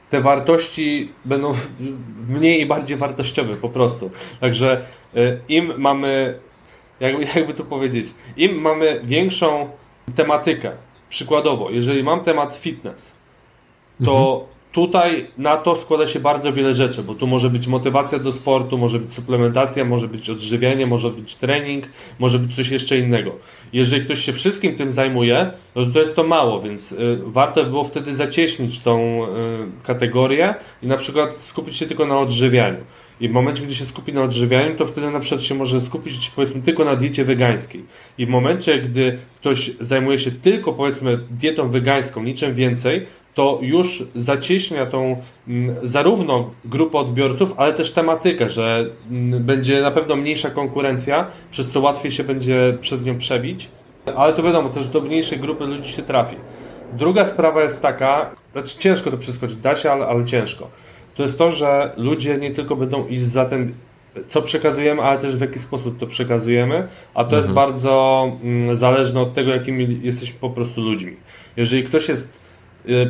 te wartości będą mniej i bardziej wartościowe po prostu. Także yy, im mamy, jakby, jakby to powiedzieć, im mamy większą tematykę, przykładowo, jeżeli mam temat fitness, to mhm tutaj na to składa się bardzo wiele rzeczy, bo tu może być motywacja do sportu, może być suplementacja, może być odżywianie, może być trening, może być coś jeszcze innego. Jeżeli ktoś się wszystkim tym zajmuje, no to, to jest to mało, więc y, warto było wtedy zacieśnić tą y, kategorię i na przykład skupić się tylko na odżywianiu. I w momencie, gdy się skupi na odżywianiu, to wtedy na przykład się może skupić powiedzmy tylko na diecie wegańskiej. I w momencie, gdy ktoś zajmuje się tylko powiedzmy dietą wegańską, niczym więcej, to już zacieśnia tą mm, zarówno grupę odbiorców, ale też tematykę, że mm, będzie na pewno mniejsza konkurencja, przez co łatwiej się będzie przez nią przebić. Ale to wiadomo, też do mniejszej grupy ludzi się trafi. Druga sprawa jest taka, znaczy ciężko to przeskoczyć, da się, ale, ale ciężko. To jest to, że ludzie nie tylko będą iść za tym, co przekazujemy, ale też w jaki sposób to przekazujemy, a to mhm. jest bardzo mm, zależne od tego, jakimi jesteśmy po prostu ludźmi. Jeżeli ktoś jest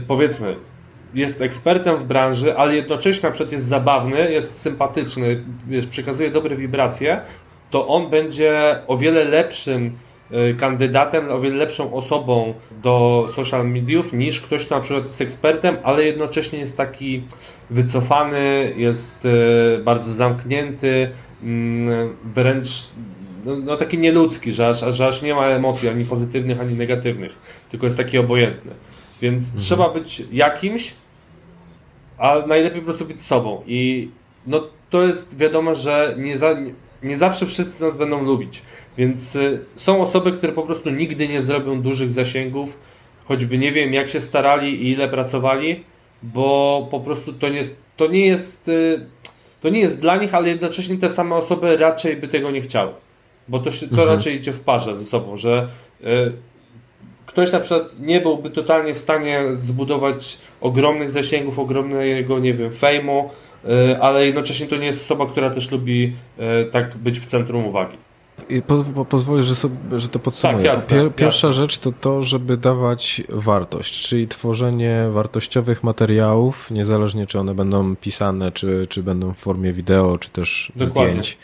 powiedzmy, jest ekspertem w branży, ale jednocześnie na przykład jest zabawny, jest sympatyczny, wiesz, przekazuje dobre wibracje, to on będzie o wiele lepszym y, kandydatem, o wiele lepszą osobą do social mediów niż ktoś, kto na przykład jest ekspertem, ale jednocześnie jest taki wycofany, jest y, bardzo zamknięty, mm, wręcz no, no taki nieludzki, że aż, że aż nie ma emocji ani pozytywnych, ani negatywnych, tylko jest taki obojętny. Więc mhm. trzeba być jakimś, a najlepiej po prostu być sobą. I no to jest wiadomo, że nie za, nie zawsze wszyscy nas będą lubić. Więc y, są osoby, które po prostu nigdy nie zrobią dużych zasięgów, choćby nie wiem jak się starali i ile pracowali, bo po prostu to nie, to nie jest y, to nie jest dla nich, ale jednocześnie te same osoby raczej by tego nie chciały. Bo to, się, to mhm. raczej idzie w parze ze sobą, że y, ktoś na przykład nie byłby totalnie w stanie zbudować ogromnych zasięgów, ogromnego, nie wiem, fejmu, y, ale jednocześnie to nie jest osoba, która też lubi y, tak być w centrum uwagi. Po, po, pozwolę, że, sobie, że to podsumuję. Tak, jasne, Pier, pierwsza jasne. rzecz to to, żeby dawać wartość, czyli tworzenie wartościowych materiałów, niezależnie czy one będą pisane, czy, czy będą w formie wideo, czy też Dokładnie. zdjęć.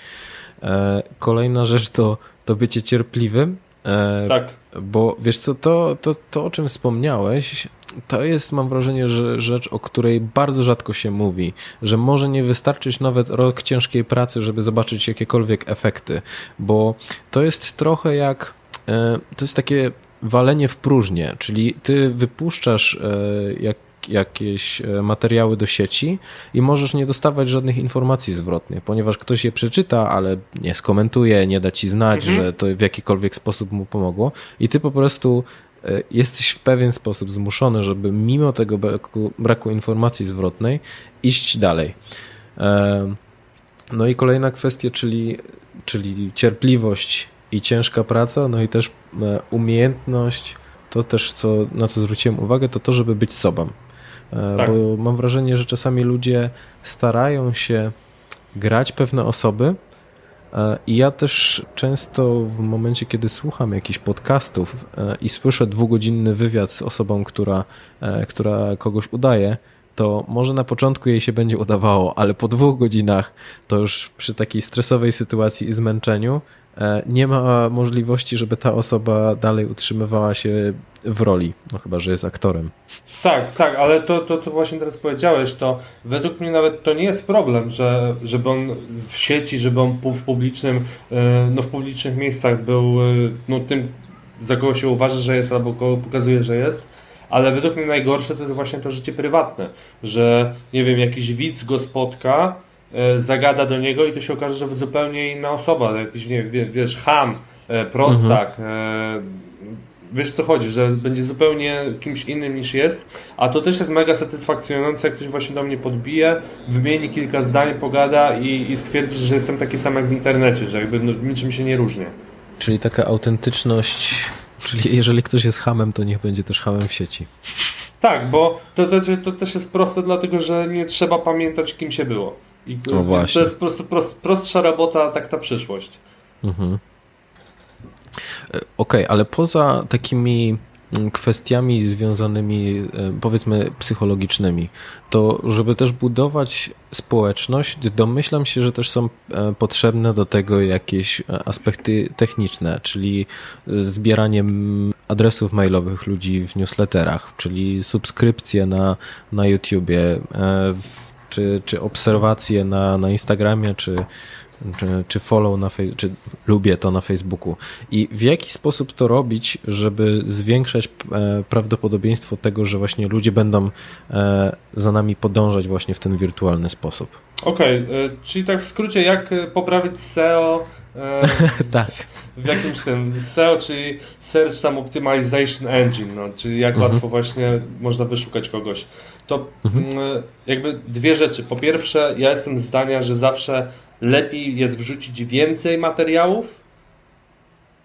E, kolejna rzecz to, to bycie cierpliwym. E, tak. Bo wiesz co, to, to, to o czym wspomniałeś, to jest, mam wrażenie, że rzecz, o której bardzo rzadko się mówi, że może nie wystarczyć nawet rok ciężkiej pracy, żeby zobaczyć jakiekolwiek efekty, bo to jest trochę jak, e, to jest takie walenie w próżnię, czyli ty wypuszczasz e, jak jakieś e, materiały do sieci i możesz nie dostawać żadnych informacji zwrotnych, ponieważ ktoś je przeczyta, ale nie skomentuje, nie da ci znać, mhm. że to w jakikolwiek sposób mu pomogło i ty po prostu E, jesteś w pewien sposób zmuszony, żeby mimo tego braku, braku informacji zwrotnej iść dalej. E, no i kolejna kwestia, czyli, czyli cierpliwość i ciężka praca, no i też umiejętność, to też co, na co zwróciłem uwagę, to to, żeby być sobą. Tak. Bo mam wrażenie, że czasami ludzie starają się grać pewne osoby, E, I ja też często w momencie, kiedy słucham jakichś podcastów e, i słyszę dwugodzinny wywiad z osobą, która, e, która kogoś udaje, to może na początku jej się będzie udawało, ale po dwóch godzinach to już przy takiej stresowej sytuacji i zmęczeniu nie ma możliwości, żeby ta osoba dalej utrzymywała się w roli, no chyba, że jest aktorem. Tak, tak, ale to, to co właśnie teraz powiedziałeś, to według mnie nawet to nie jest problem, że, żeby on w sieci, żeby on w publicznym, e, no w publicznych miejscach był e, no, tym, za kogo się uważa, że jest, albo kogo pokazuje, że jest, ale według mnie najgorsze to jest właśnie to życie prywatne, że nie wiem, jakiś widz go spotka, e, zagada do niego i to się okaże, że zupełnie inna osoba, jakiś, nie wiem, wiesz, ham, prostak, mhm wiesz co chodzi, że będzie zupełnie kimś innym niż jest, a to też jest mega satysfakcjonujące, jak ktoś właśnie do mnie podbije, wymieni kilka zdań, pogada i, i stwierdzi, że jestem taki sam jak w internecie, że jakby no, niczym się nie różnię. Czyli taka autentyczność, czyli jeżeli ktoś jest hamem, to niech będzie też hamem w sieci. Tak, bo to, to, to też jest proste, dlatego że nie trzeba pamiętać, kim się było. I no właśnie. To jest po prostu prost, prostsza robota, tak ta przyszłość. Mhm. Okej, okay, ale poza takimi kwestiami związanymi e, powiedzmy psychologicznymi, to żeby też budować społeczność, domyślam się, że też są e, potrzebne do tego jakieś e, aspekty techniczne, czyli zbieranie adresów mailowych ludzi w newsletterach, czyli subskrypcje na, na YouTubie, czy, czy obserwacje na, na Instagramie, czy czy, czy follow na czy lubię to na Facebooku. I w jaki sposób to robić, żeby zwiększać e, prawdopodobieństwo tego, że właśnie ludzie będą e, za nami podążać właśnie w ten wirtualny sposób? Okej, okay, e, czyli tak w skrócie, jak poprawić SEO tak. w jakimś tym SEO, czyli Search tam Optimization Engine, no, czyli jak mhm. łatwo właśnie można wyszukać kogoś. To mhm. Mm, jakby dwie rzeczy. Po pierwsze, ja jestem zdania, że zawsze lepiej jest wrzucić więcej materiałów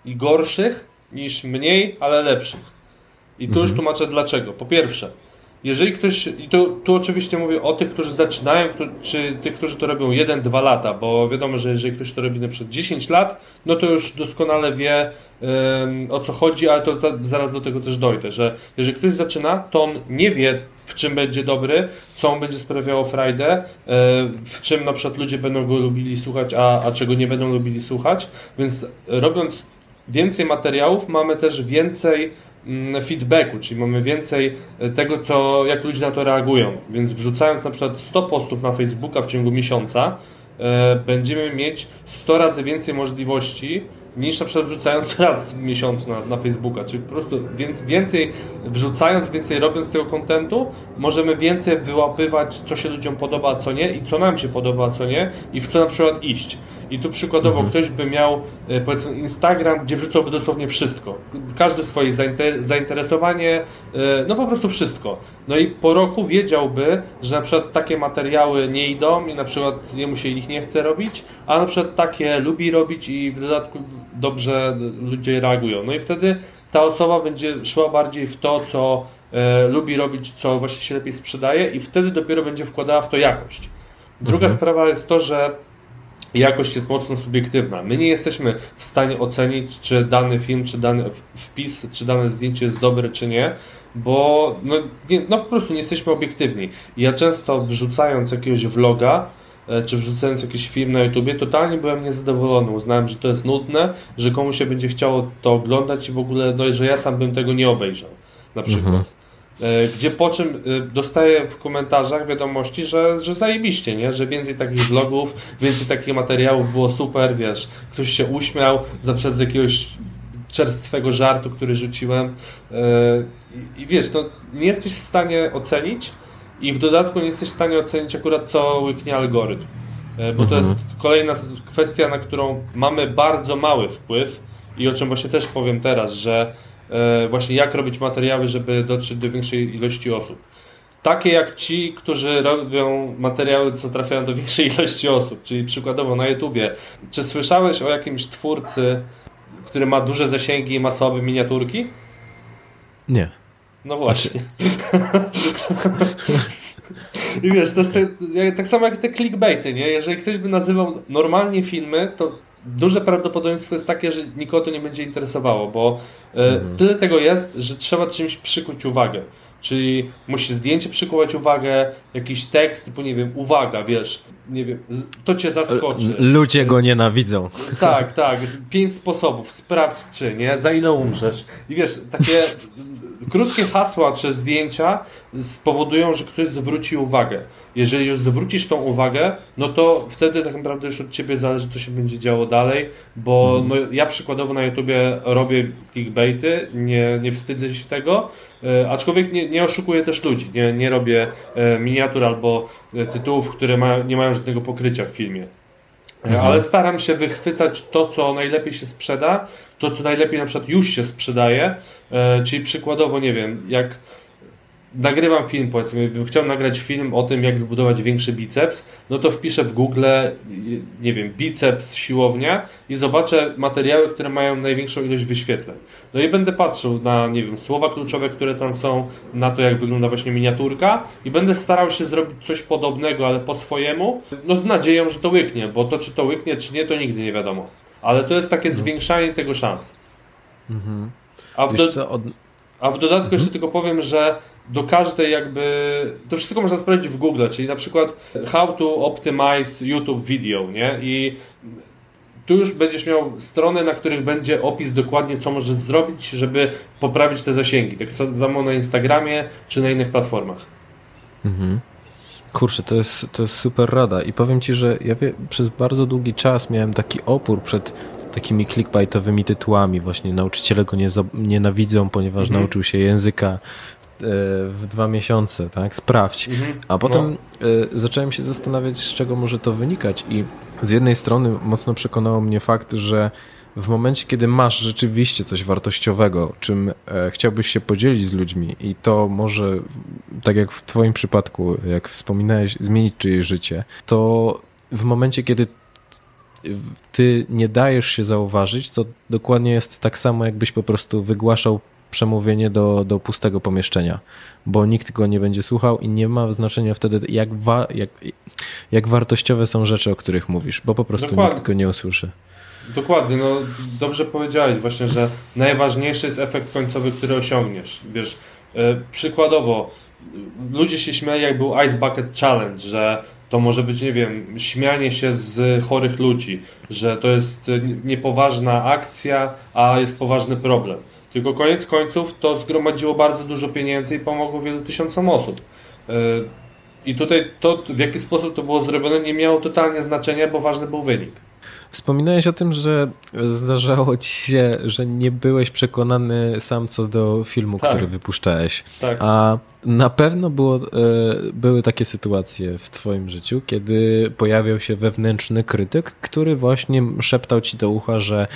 i gorszych niż mniej, ale lepszych. I tu mhm. już tłumaczę dlaczego. Po pierwsze, jeżeli ktoś, i tu, tu oczywiście mówię o tych, którzy zaczynają, czy tych, którzy to robią 1-2 lata, bo wiadomo, że jeżeli ktoś to robi na przykład 10 lat, no to już doskonale wie um, o co chodzi, ale to za, zaraz do tego też dojdę, że jeżeli ktoś zaczyna, to on nie wie, w czym będzie dobry, co on będzie sprawiało frajdę, e, w czym na przykład ludzie będą go lubili słuchać, a, a czego nie będą lubili słuchać, więc robiąc więcej materiałów mamy też więcej mm, feedbacku, czyli mamy więcej e, tego, co, jak ludzie na to reagują. Więc wrzucając na przykład 100 postów na Facebooka w ciągu miesiąca, e, będziemy mieć 100 razy więcej możliwości niż na przykład wrzucając raz w miesiącu na, na Facebooka. Czyli po prostu więc więcej wrzucając, więcej robiąc tego kontentu, możemy więcej wyłapywać, co się ludziom podoba, a co nie i co nam się podoba, a co nie i w co na przykład iść. I tu przykładowo mhm. ktoś by miał e, powiedzmy Instagram, gdzie wrzucałby dosłownie wszystko. Każde swoje zainteresowanie, e, no po prostu wszystko. No i po roku wiedziałby, że na przykład takie materiały nie idą i na przykład jemu się ich nie chce robić, a na przykład takie lubi robić i w dodatku dobrze ludzie reagują. No i wtedy ta osoba będzie szła bardziej w to, co e, lubi robić, co właśnie się lepiej sprzedaje i wtedy dopiero będzie wkładała w to jakość. Druga mhm. sprawa jest to, że jakość jest mocno subiektywna. My nie jesteśmy w stanie ocenić, czy dany film, czy dany wpis, czy dane zdjęcie jest dobre, czy nie, bo no, nie, no po prostu nie jesteśmy obiektywni. Ja często wrzucając jakiegoś vloga, e, czy wrzucając jakiś film na YouTubie, totalnie byłem niezadowolony. Uznałem, że to jest nudne, że komuś się będzie chciało to oglądać i w ogóle, no, że ja sam bym tego nie obejrzał. Na przykład. Mhm. E, gdzie po czym e, dostaję w komentarzach wiadomości, że, że zajebiście, nie? że więcej takich vlogów, więcej takich materiałów było super, wiesz, ktoś się uśmiał za przez jakiegoś czerstwego żartu, który rzuciłem e, i, wiesz, to nie jesteś w stanie ocenić i w dodatku nie jesteś w stanie ocenić akurat co łyknie algorytm, bo to mhm. jest kolejna kwestia, na którą mamy bardzo mały wpływ i o czym właśnie też powiem teraz, że właśnie jak robić materiały, żeby dotrzeć do większej ilości osób. Takie jak ci, którzy robią materiały, co trafiają do większej ilości osób, czyli przykładowo na YouTubie. Czy słyszałeś o jakimś twórcy, który ma duże zasięgi i ma słabe miniaturki? Nie. No właśnie. I wiesz, to jest tak samo jak te clickbaity, nie? Jeżeli ktoś by nazywał normalnie filmy, to duże prawdopodobieństwo jest takie, że nikogo to nie będzie interesowało, bo e, mhm. tyle tego jest, że trzeba czymś przykuć uwagę. Czyli musi zdjęcie przykuwać uwagę, jakiś tekst, typu nie wiem, uwaga, wiesz, nie wiem, to cię zaskoczy. Ludzie go nienawidzą. Tak, tak. Pięć sposobów, sprawdź czy, nie? Za ile umrzesz. I wiesz, takie krótkie hasła czy zdjęcia spowodują, że ktoś zwróci uwagę. Jeżeli już zwrócisz tą uwagę, no to wtedy tak naprawdę już od ciebie zależy, co się będzie działo dalej, bo mhm. no, ja przykładowo na YouTubie robię clickbaity, nie, nie wstydzę się tego, e, aczkolwiek nie, nie oszukuję też ludzi, nie, nie robię e, miniatur albo e, tytułów, które ma, nie mają żadnego pokrycia w filmie. Mhm. Ale staram się wychwycać to, co najlepiej się sprzeda, to, co najlepiej na przykład już się sprzedaje, czyli przykładowo, nie wiem, jak nagrywam film, powiedzmy, bym chciał nagrać film o tym, jak zbudować większy biceps, no to wpiszę w Google, nie wiem, biceps, siłownia i zobaczę materiały, które mają największą ilość wyświetleń. No i będę patrzył na, nie wiem, słowa kluczowe, które tam są, na to, jak wygląda właśnie miniaturka i będę starał się zrobić coś podobnego, ale po swojemu, no z nadzieją, że to łyknie, bo to, czy to łyknie, czy nie, to nigdy nie wiadomo. Ale to jest takie no. zwiększanie tego szans. Mhm. A, w do... co, od... A w dodatku mhm. jeszcze tylko powiem, że do każdej jakby, to wszystko można sprawdzić w Google, czyli na przykład how to optimize YouTube video, nie? I tu już będziesz miał strony, na których będzie opis dokładnie, co możesz zrobić, żeby poprawić te zasięgi. Tak samo na Instagramie czy na innych platformach. Mhm. Kurczę, to jest, to jest super rada i powiem Ci, że ja wie, przez bardzo długi czas miałem taki opór przed takimi clickbaitowymi tytułami. Właśnie nauczyciele go nie, nienawidzą, ponieważ mhm. nauczył się języka w dwa miesiące, tak? Sprawdź. Mhm. A potem no. E, zacząłem się zastanawiać, z czego może to wynikać i z jednej strony mocno przekonało mnie fakt, że w momencie, kiedy masz rzeczywiście coś wartościowego, czym e, chciałbyś się podzielić z ludźmi i to może, tak jak w twoim przypadku, jak wspominałeś, zmienić czyjeś życie, to w momencie, kiedy ty nie dajesz się zauważyć, to dokładnie jest tak samo, jakbyś po prostu wygłaszał przemówienie do, do pustego pomieszczenia, bo nikt go nie będzie słuchał i nie ma znaczenia wtedy, jak, wa, jak, jak wartościowe są rzeczy, o których mówisz, bo po prostu Dokładnie. nikt go nie usłyszy. Dokładnie, no dobrze powiedziałeś właśnie, że najważniejszy jest efekt końcowy, który osiągniesz. Wiesz, yy, przykładowo, ludzie się śmiali, jak był Ice Bucket Challenge, że to może być, nie wiem, śmianie się z chorych ludzi, że to jest niepoważna akcja, a jest poważny problem. Tylko koniec końców to zgromadziło bardzo dużo pieniędzy i pomogło wielu tysiącom osób. E, I tutaj to, w jaki sposób to było zrobione, nie miało totalnie znaczenia, bo ważny był wynik. Wspominałeś o tym, że zdarzało ci się, że nie byłeś przekonany sam co do filmu, Tak. który wypuszczałeś. Tak. A na pewno było, e, były takie sytuacje w twoim życiu, kiedy pojawiał się wewnętrzny krytyk, który właśnie szeptał ci do ucha, że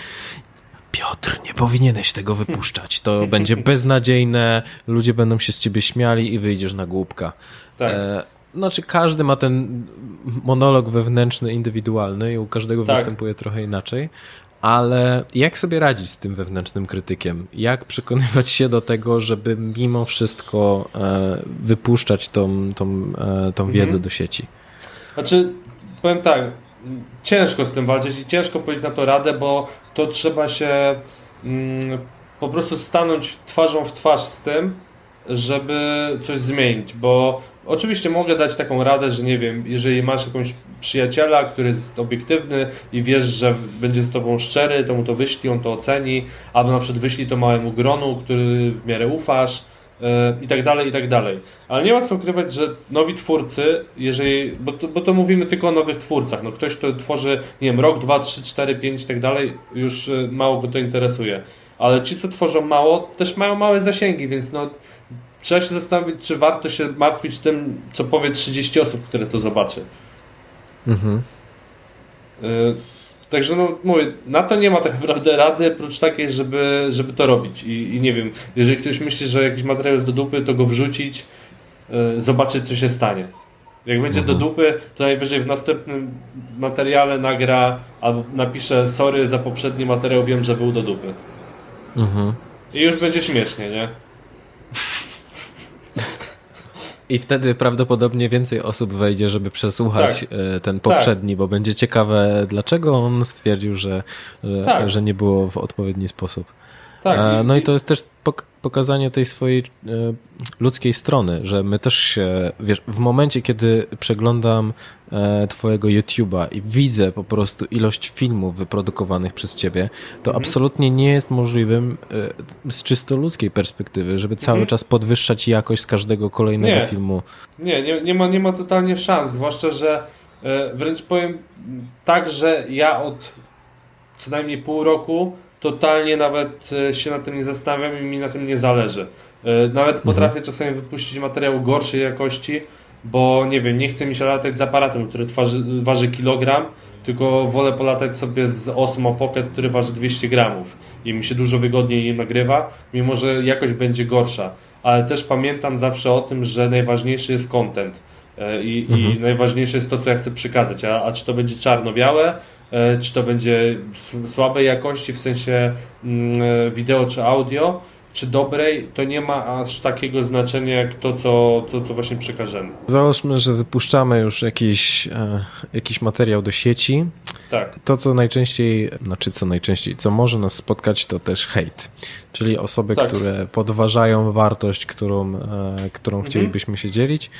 Piotr, nie powinieneś tego wypuszczać. To będzie beznadziejne, ludzie będą się z ciebie śmiali i wyjdziesz na głupka. Tak. E, znaczy, każdy ma ten monolog wewnętrzny, indywidualny i u każdego Tak. występuje trochę inaczej. Ale jak sobie radzić z tym wewnętrznym krytykiem? Jak przekonywać się do tego, żeby mimo wszystko e, wypuszczać tą, tą, e, tą wiedzę do sieci? Znaczy, powiem tak, ciężko z tym walczyć i ciężko powiedzieć na to radę, bo to trzeba się mm, po prostu stanąć twarzą w twarz z tym, żeby coś zmienić, bo oczywiście mogę dać taką radę, że nie wiem, jeżeli masz jakąś przyjaciela, który jest obiektywny i wiesz, że będzie z tobą szczery, to mu to wyślij, on to oceni, albo na przykład wyślij to małemu gronu, który w miarę ufasz, i tak dalej, i tak dalej. Ale nie ma co ukrywać, że nowi twórcy, jeżeli, bo to, bo to mówimy tylko o nowych twórcach, no ktoś, kto tworzy, nie wiem, rok, dwa, trzy, cztery, pięć i tak dalej, już e, mało go to interesuje. Ale ci, co tworzą mało, też mają małe zasięgi, więc no trzeba się zastanowić, czy warto się martwić tym, co powie 30 osób, które to zobaczy. Mhm. Yy, Także no mówię, na to nie ma tak naprawdę rady, prócz takiej, żeby, żeby to robić. I, I nie wiem, jeżeli ktoś myśli, że jakiś materiał jest do dupy, to go wrzucić, yy, zobaczyć co się stanie. Jak będzie do dupy, to najwyżej w następnym materiale nagra albo napisze sorry za poprzedni materiał, wiem, że był do dupy. Mhm. I już będzie śmiesznie, nie? I wtedy prawdopodobnie więcej osób wejdzie, żeby przesłuchać e, ten poprzedni, bo będzie ciekawe, dlaczego on stwierdził, że, że, Tak. że nie było w odpowiedni sposób. Tak. E, No i to jest też pok- pokazanie tej swojej e, ludzkiej strony, że my też się, wiesz, w momencie, kiedy przeglądam e, twojego YouTube'a i widzę po prostu ilość filmów wyprodukowanych przez ciebie, to Mhm. absolutnie nie jest możliwym z czysto ludzkiej perspektywy, żeby cały Mhm. czas podwyższać jakość z każdego kolejnego Nie. filmu. Nie, nie, nie, ma, nie ma totalnie szans, zwłaszcza, że wręcz powiem tak, że ja od co najmniej pół roku totalnie nawet e, się na tym nie zastanawiam i mi na tym nie zależy. E, Nawet potrafię czasami wypuścić materiał gorszej jakości, bo nie wiem, nie chce mi się latać z aparatem, który twarzy, waży kilogram, tylko wolę polatać sobie z Osmo Pocket, który waży 200 gramów i mi się dużo wygodniej nagrywa, mimo że jakość będzie gorsza. Ale też pamiętam zawsze o tym, że najważniejszy jest content e, i, i najważniejsze jest to, co ja chcę przekazać. A, a czy to będzie czarno-białe, czy to będzie słabej jakości, w sensie mm, e, wideo czy audio, czy dobrej, to nie ma aż takiego znaczenia jak to, co, to, co właśnie przekażemy. Załóżmy, że wypuszczamy już jakiś, e, jakiś materiał do sieci. Tak, To, co najczęściej, znaczy co najczęściej, co może nas spotkać, to też hejt. Czyli osoby, Tak. które podważają wartość, którą, e, którą chcielibyśmy się dzielić.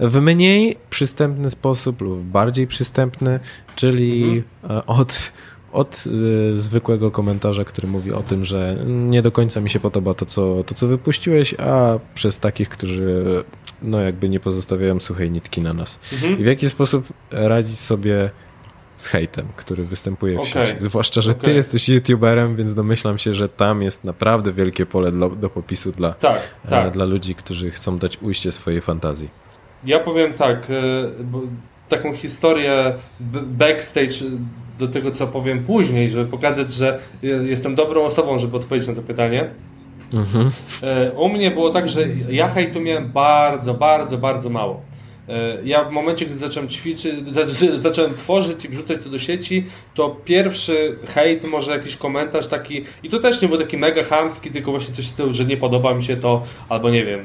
W mniej przystępny sposób lub bardziej przystępny, czyli e, od, od e, zwykłego komentarza, który mówi o tym, że nie do końca mi się podoba to co, to, co wypuściłeś, a przez takich, którzy no jakby nie pozostawiają suchej nitki na nas. Mhm. I w jaki sposób radzić sobie z hejtem, który występuje w Okej. sieci? Zwłaszcza, że ty Okej. jesteś youtuberem, więc domyślam się, że tam jest naprawdę wielkie pole do, do popisu dla, tak, e, tak. dla ludzi, którzy chcą dać ujście swojej fantazji. Ja powiem tak, e, taką historię backstage do tego, co powiem później, żeby pokazać, że e, jestem dobrą osobą, żeby odpowiedzieć na to pytanie. Mhm. E, U mnie było tak, że ja hejtu miałem bardzo, bardzo, bardzo mało. E, Ja w momencie, gdy zacząłem ćwiczyć, za- zacząłem tworzyć i wrzucać to do sieci, to pierwszy hejt, może jakiś komentarz taki, i to też nie był taki mega chamski, tylko właśnie coś z tyłu, że nie podoba mi się to, albo nie wiem,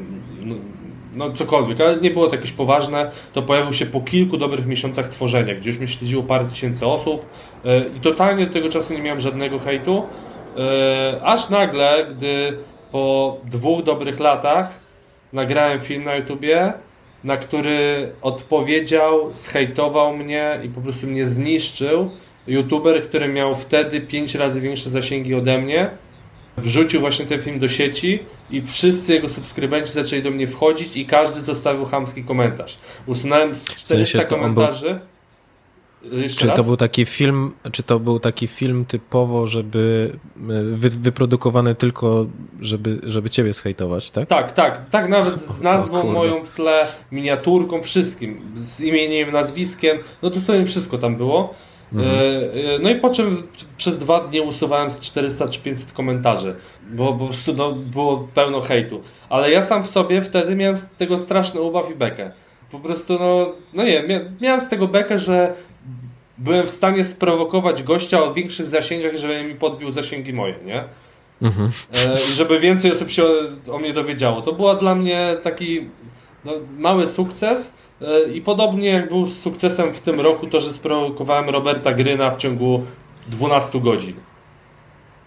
no, cokolwiek, ale nie było to jakieś poważne, to pojawił się po kilku dobrych miesiącach tworzenia, gdzie już mnie śledziło parę tysięcy osób e, i totalnie do tego czasu nie miałem żadnego hejtu, E, aż nagle, gdy po dwóch dobrych latach nagrałem film na YouTubie, na który odpowiedział, zhejtował mnie i po prostu mnie zniszczył youtuber, który miał wtedy 5 razy większe zasięgi ode mnie. Wrzucił właśnie ten film do sieci i wszyscy jego subskrybenci zaczęli do mnie wchodzić i każdy zostawił chamski komentarz. Usunąłem z 400 sensie to on był- komentarzy. Jeszcze Czy raz? to był taki film, czy to był taki film typowo, żeby y, wy, wyprodukowany tylko, żeby, żeby ciebie zhejtować, tak? Tak, tak, tak, nawet z nazwą moją w tle, miniaturką, wszystkim, z imieniem, nazwiskiem, no dosłownie wszystko tam było. Mhm. E, e, No i po czym przez dwa dni usuwałem z 400 czy 500 komentarzy, bo po prostu no, było pełno hejtu. Ale ja sam w sobie wtedy miałem z tego straszny ubaw i bekę. Po prostu, no, no nie, mia- miałem z tego bekę, że byłem w stanie sprowokować gościa o większych zasięgach, żeby mi podbił zasięgi moje, nie? Mhm. E, i żeby więcej osób się o, o mnie dowiedziało. To była dla mnie taki no, mały sukces i podobnie jak był z sukcesem w tym roku to, że sprowokowałem Roberta Gryna w ciągu 12 godzin.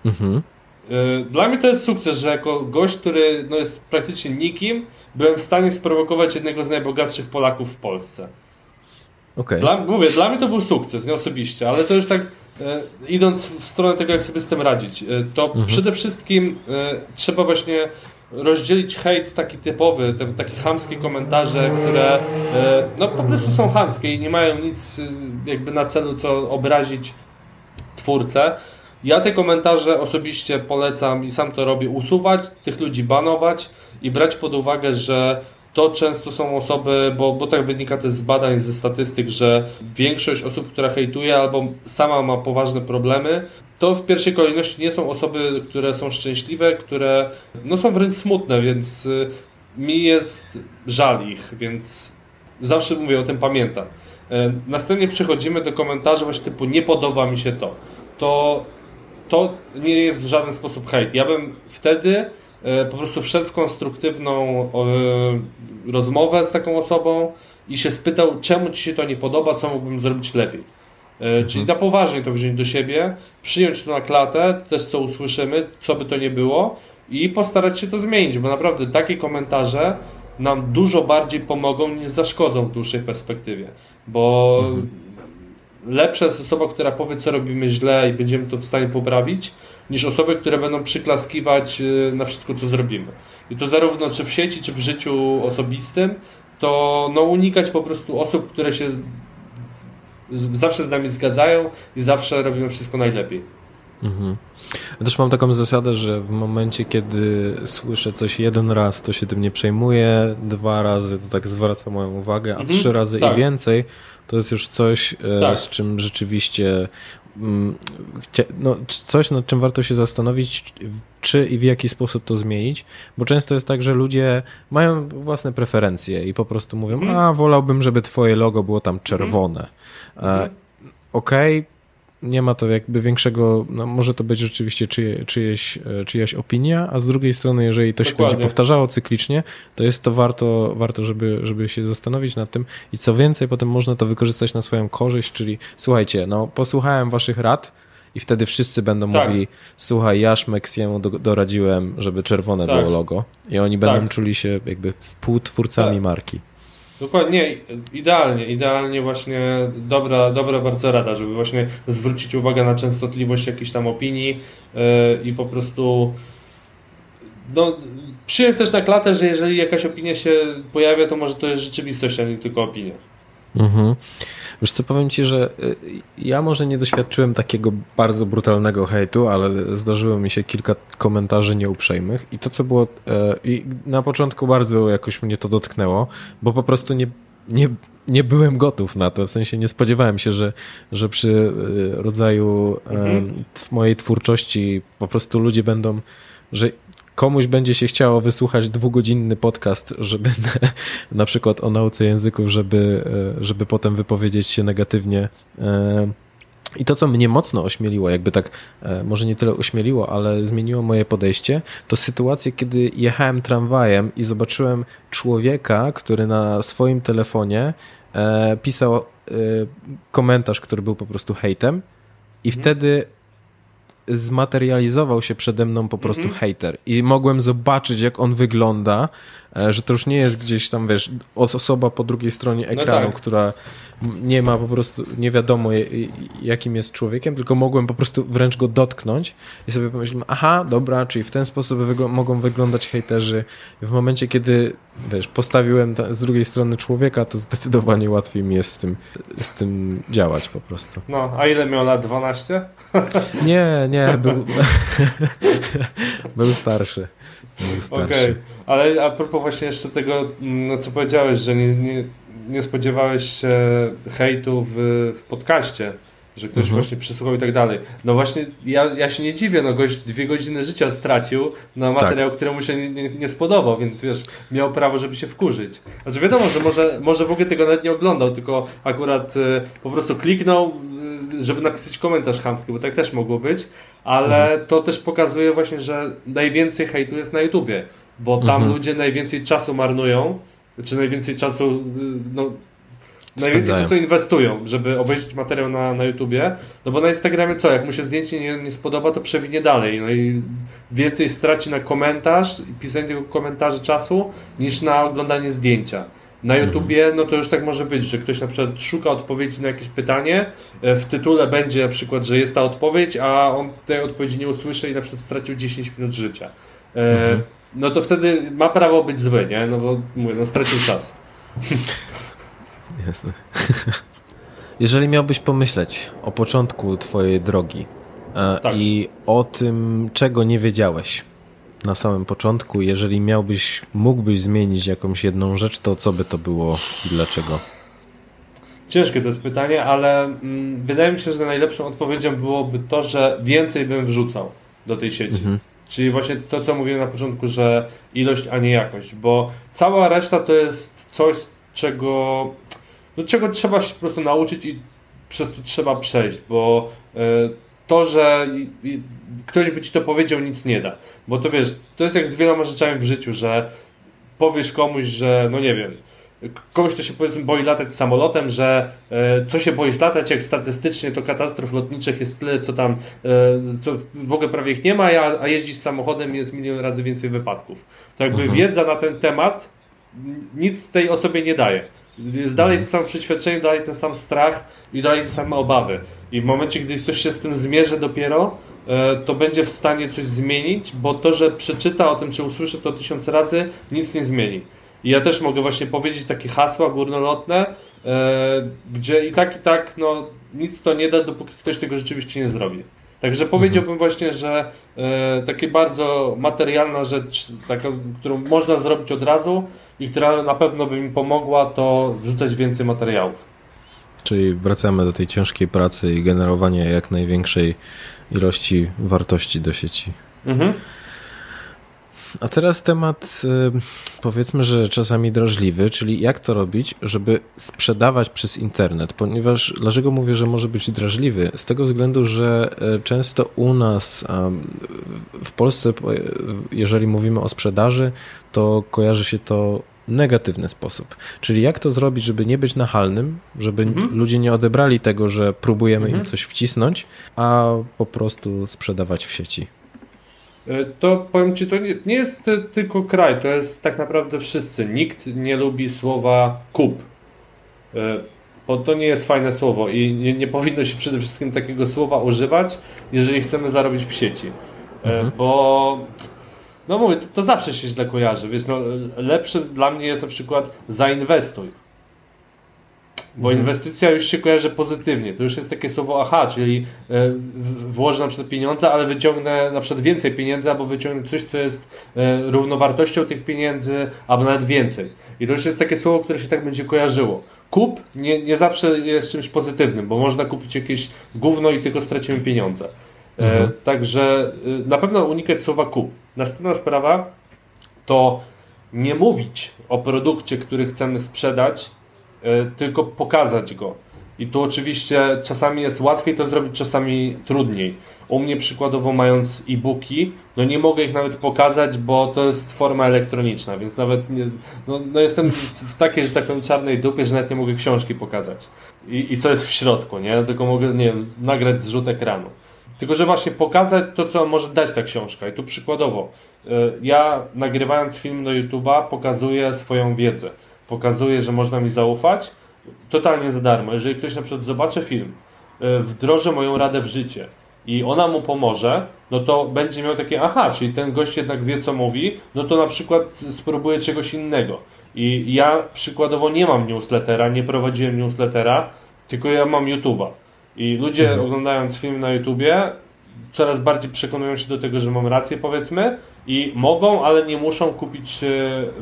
Mhm. E, Dla mnie to jest sukces, że jako gość, który no, jest praktycznie nikim, byłem w stanie sprowokować jednego z najbogatszych Polaków w Polsce. Okej. Dla, mówię, dla mnie to był sukces, nie osobiście, ale to już tak e, idąc w stronę tego, jak sobie z tym radzić, e, to przede wszystkim e, trzeba właśnie rozdzielić hejt taki typowy, te, takie chamskie komentarze, które e, no po prostu są chamskie i nie mają nic e, jakby na celu, co obrazić twórcę. Ja te komentarze osobiście polecam i sam to robię, usuwać, tych ludzi banować i brać pod uwagę, że to często są osoby, bo, bo tak wynika też z badań, ze statystyk, że większość osób, która hejtuje albo sama ma poważne problemy, to w pierwszej kolejności nie są osoby, które są szczęśliwe, które no, są wręcz smutne, więc y, mi jest żal ich, więc zawsze mówię o tym pamiętam. E, Następnie przechodzimy do komentarzy właśnie typu nie podoba mi się to. To, to nie jest w żaden sposób hejt. Ja bym wtedy e, po prostu wszedł w konstruktywną e, rozmowę z taką osobą i się spytał, czemu ci się to nie podoba, co mógłbym zrobić lepiej. E, Czyli na poważnie to wziąć do siebie, przyjąć to na klatę, też co usłyszymy, co by to nie było i postarać się to zmienić, bo naprawdę takie komentarze nam dużo bardziej pomogą niż zaszkodzą w dłuższej perspektywie, bo lepsza jest osoba, która powie, co robimy źle i będziemy to w stanie poprawić, niż osoby, które będą przyklaskiwać y, na wszystko, co zrobimy. I to zarówno czy w sieci, czy w życiu osobistym, to no, unikać po prostu osób, które się zawsze z nami zgadzają i zawsze robimy wszystko najlepiej. Mhm. Ja też mam taką zasadę, że w momencie, kiedy słyszę coś jeden raz, to się tym nie przejmuję, dwa razy to tak zwraca moją uwagę, a Mhm, trzy razy tak. i więcej to jest już coś, e, Tak. z czym rzeczywiście no, c- coś, nad czym warto się zastanowić, czy i w jaki sposób to zmienić, bo często jest tak, że ludzie mają własne preferencje i po prostu mówią, Mhm. a wolałbym, żeby twoje logo było tam czerwone. Mhm. E, Okej, nie ma to jakby większego, no może to być rzeczywiście czyje, czyjeś, e, czyjaś opinia, a z drugiej strony, jeżeli to się Dokładnie. będzie powtarzało cyklicznie, to jest to warto, warto żeby, żeby się zastanowić nad tym i co więcej, potem można to wykorzystać na swoją korzyść, czyli słuchajcie, no posłuchałem waszych rad i wtedy wszyscy będą Tak. mówili, słuchaj, ja Szmeksiemu do, doradziłem, żeby czerwone Tak. było logo i oni będą Tak. czuli się jakby współtwórcami Tak. marki. Dokładnie, idealnie, idealnie właśnie dobra, dobra bardzo rada, żeby właśnie zwrócić uwagę na częstotliwość jakichś tam opinii yy, i po prostu no, przyjąć też na klatę, że jeżeli jakaś opinia się pojawia, to może to jest rzeczywistość, a nie tylko opinia. Mhm. Wiesz co, powiem Ci, że y, ja może nie doświadczyłem takiego bardzo brutalnego hejtu, ale zdarzyło mi się kilka komentarzy nieuprzejmych i to, co było e, i na początku bardzo jakoś mnie to dotknęło, bo po prostu nie, nie, nie byłem gotów na to, w sensie nie spodziewałem się, że, że przy y, rodzaju e, Mhm. mojej twórczości po prostu ludzie będą, że komuś będzie się chciało wysłuchać dwugodzinny podcast, żeby na, przykład o nauce języków, żeby, e, żeby potem wypowiedzieć się negatywnie. E, I to, co mnie mocno ośmieliło, jakby tak, e, może nie tyle ośmieliło, ale zmieniło moje podejście, to sytuacje, kiedy jechałem tramwajem i zobaczyłem człowieka, który na swoim telefonie pisał komentarz, który był po prostu hejtem i wtedy zmaterializował się przede mną po prostu Mhm. hater i mogłem zobaczyć, jak on wygląda, że to już nie jest gdzieś tam, wiesz, os- osoba po drugiej stronie ekranu, tak. która nie ma po prostu, nie wiadomo jakim jest człowiekiem, tylko mogłem po prostu wręcz go dotknąć i sobie pomyślałem, aha, dobra, czyli w ten sposób wygl- mogą wyglądać hejterzy w momencie, kiedy wiesz, postawiłem ta, z drugiej strony człowieka, to zdecydowanie łatwiej mi jest z tym, z tym działać po prostu. No, a ile miał lat? 12? Nie, nie, był, był starszy. Okej, okay. ale a propos właśnie jeszcze tego, no, co powiedziałeś, że nie, nie, nie spodziewałeś się hejtu w, w podcaście, że ktoś mhm. właśnie przysłuchał i tak dalej. No właśnie, ja, ja się nie dziwię, no gość dwie godziny życia stracił na materiał, tak. któremu się nie, nie, nie, spodobał, więc wiesz, miał prawo, żeby się wkurzyć. Znaczy wiadomo, że może, może w ogóle tego nawet nie oglądał, tylko akurat y, po prostu kliknął, y, żeby napisać komentarz chamski, bo tak też mogło być, ale mhm. to też pokazuje właśnie, że najwięcej hejtu jest na YouTubie, bo tam mhm. ludzie najwięcej czasu marnują, czy najwięcej czasu, no Najwięcej czasu inwestują, żeby obejrzeć materiał na, na YouTubie, no bo na Instagramie co, jak mu się zdjęcie nie, nie spodoba, to przewinie dalej, no i więcej straci na komentarz i pisanie tego komentarzy czasu, niż na oglądanie zdjęcia. Na. YouTubie, no to już tak może być, że ktoś na przykład szuka odpowiedzi na jakieś pytanie, e, w tytule będzie na przykład, że jest ta odpowiedź, a on tej odpowiedzi nie usłyszy i na przykład stracił 10 minut życia. E, mhm. No to wtedy ma prawo być zły, nie? No bo mówię, no stracił czas. Jasne. Jeżeli miałbyś pomyśleć o początku Twojej drogi e, tak. i o tym, czego nie wiedziałeś na samym początku, jeżeli miałbyś, mógłbyś zmienić jakąś jedną rzecz, to co by to było i dlaczego? Ciężkie to jest pytanie, ale mm, wydaje mi się, że najlepszą odpowiedzią byłoby to, że więcej bym wrzucał do tej sieci. Mhm. Czyli właśnie to, co mówiłem na początku, że ilość, a nie jakość, bo cała reszta to jest coś, czego do czego trzeba się po prostu nauczyć i przez to trzeba przejść, bo e, to, że ktoś by ci to powiedział, nic nie da. Bo to wiesz, to jest jak z wieloma rzeczami w życiu, że powiesz komuś, że no nie wiem, kogoś to się powiedzmy boi latać samolotem, że e, co się boisz latać, jak statystycznie to katastrof lotniczych jest tyle, co tam, e, co w ogóle prawie ich nie ma, a, a jeździć samochodem jest milion razy więcej wypadków. To jakby mhm. wiedza na ten temat nic tej osobie nie daje. Jest dalej to samo przeświadczenie, dalej ten sam strach i dalej te same obawy. I w momencie, gdy ktoś się z tym zmierzy dopiero, to będzie w stanie coś zmienić, bo to, że przeczyta o tym, czy usłyszy to tysiąc razy, nic nie zmieni. I ja też mogę właśnie powiedzieć takie hasła górnolotne, e, gdzie i tak, i tak, no nic to nie da, dopóki ktoś tego rzeczywiście nie zrobi. Także powiedziałbym właśnie, że e, bardzo materialna rzecz, taka, którą można zrobić od razu, i która na pewno by mi pomogła, to wrzucać więcej materiałów. Czyli wracamy do tej ciężkiej pracy i generowania jak największej ilości wartości do sieci. Mhm. A teraz temat y, powiedzmy, że czasami drażliwy, czyli jak to robić, żeby sprzedawać przez internet, ponieważ dlaczego mówię, że może być drażliwy? Z tego względu, że y, często u nas w Polsce, jeżeli mówimy o sprzedaży, to kojarzy się to negatywny sposób. Czyli jak to zrobić, żeby nie być nachalnym, żeby mhm. ludzie nie odebrali tego, że próbujemy mhm. im coś wcisnąć, a po prostu sprzedawać w sieci. E, to powiem Ci, to nie, nie jest tylko kraj, to jest tak naprawdę wszyscy. Nikt nie lubi słowa kup. E, bo to nie jest fajne słowo i nie, nie powinno się przede wszystkim takiego słowa używać, jeżeli chcemy zarobić w sieci. E, mhm. Bo no mówię, to, to, zawsze się źle kojarzy. Wiesz, no, lepszy dla mnie jest na przykład zainwestuj. Bo mhm. inwestycja już się kojarzy pozytywnie. To już jest takie słowo aha, czyli e, włożę na przykład pieniądze, ale wyciągnę na przykład więcej pieniędzy, albo wyciągnę coś, co jest e, równowartością tych pieniędzy, albo nawet więcej. I to już jest takie słowo, które się tak będzie kojarzyło. Kup nie, nie zawsze jest czymś pozytywnym, bo można kupić jakieś gówno i tylko stracimy pieniądze. E, mhm. Także na pewno unikać słowa kup. Następna sprawa to nie mówić o produkcie, który chcemy sprzedać, E, tylko pokazać go. I tu oczywiście czasami jest łatwiej to zrobić, czasami trudniej. U mnie przykładowo mając e-booki, no nie mogę ich nawet pokazać, bo to jest forma elektroniczna, więc nawet nie, no, no jestem w takiej, że tak powiem, czarnej dupie, że nawet nie mogę książki pokazać. I, I co jest w środku, nie? Tylko mogę, nie wiem, nagrać zrzut ekranu. Tylko, że właśnie pokazać to, co może dać ta książka. I tu przykładowo, e, ja nagrywając film do YouTube'a pokazuję swoją wiedzę pokazuje, że można mi zaufać, totalnie za darmo. Jeżeli ktoś na przykład zobaczy film, e, wdroży moją radę w życie i ona mu pomoże, no to będzie miał takie, aha, czyli ten gość jednak wie co mówi, no to na przykład spróbuję czegoś innego. I ja przykładowo nie mam newslettera, nie prowadziłem newslettera, tylko ja mam YouTube'a. I ludzie Mhm. oglądając film na YouTubie coraz bardziej przekonują się do tego, że mam rację powiedzmy i mogą, ale nie muszą kupić e,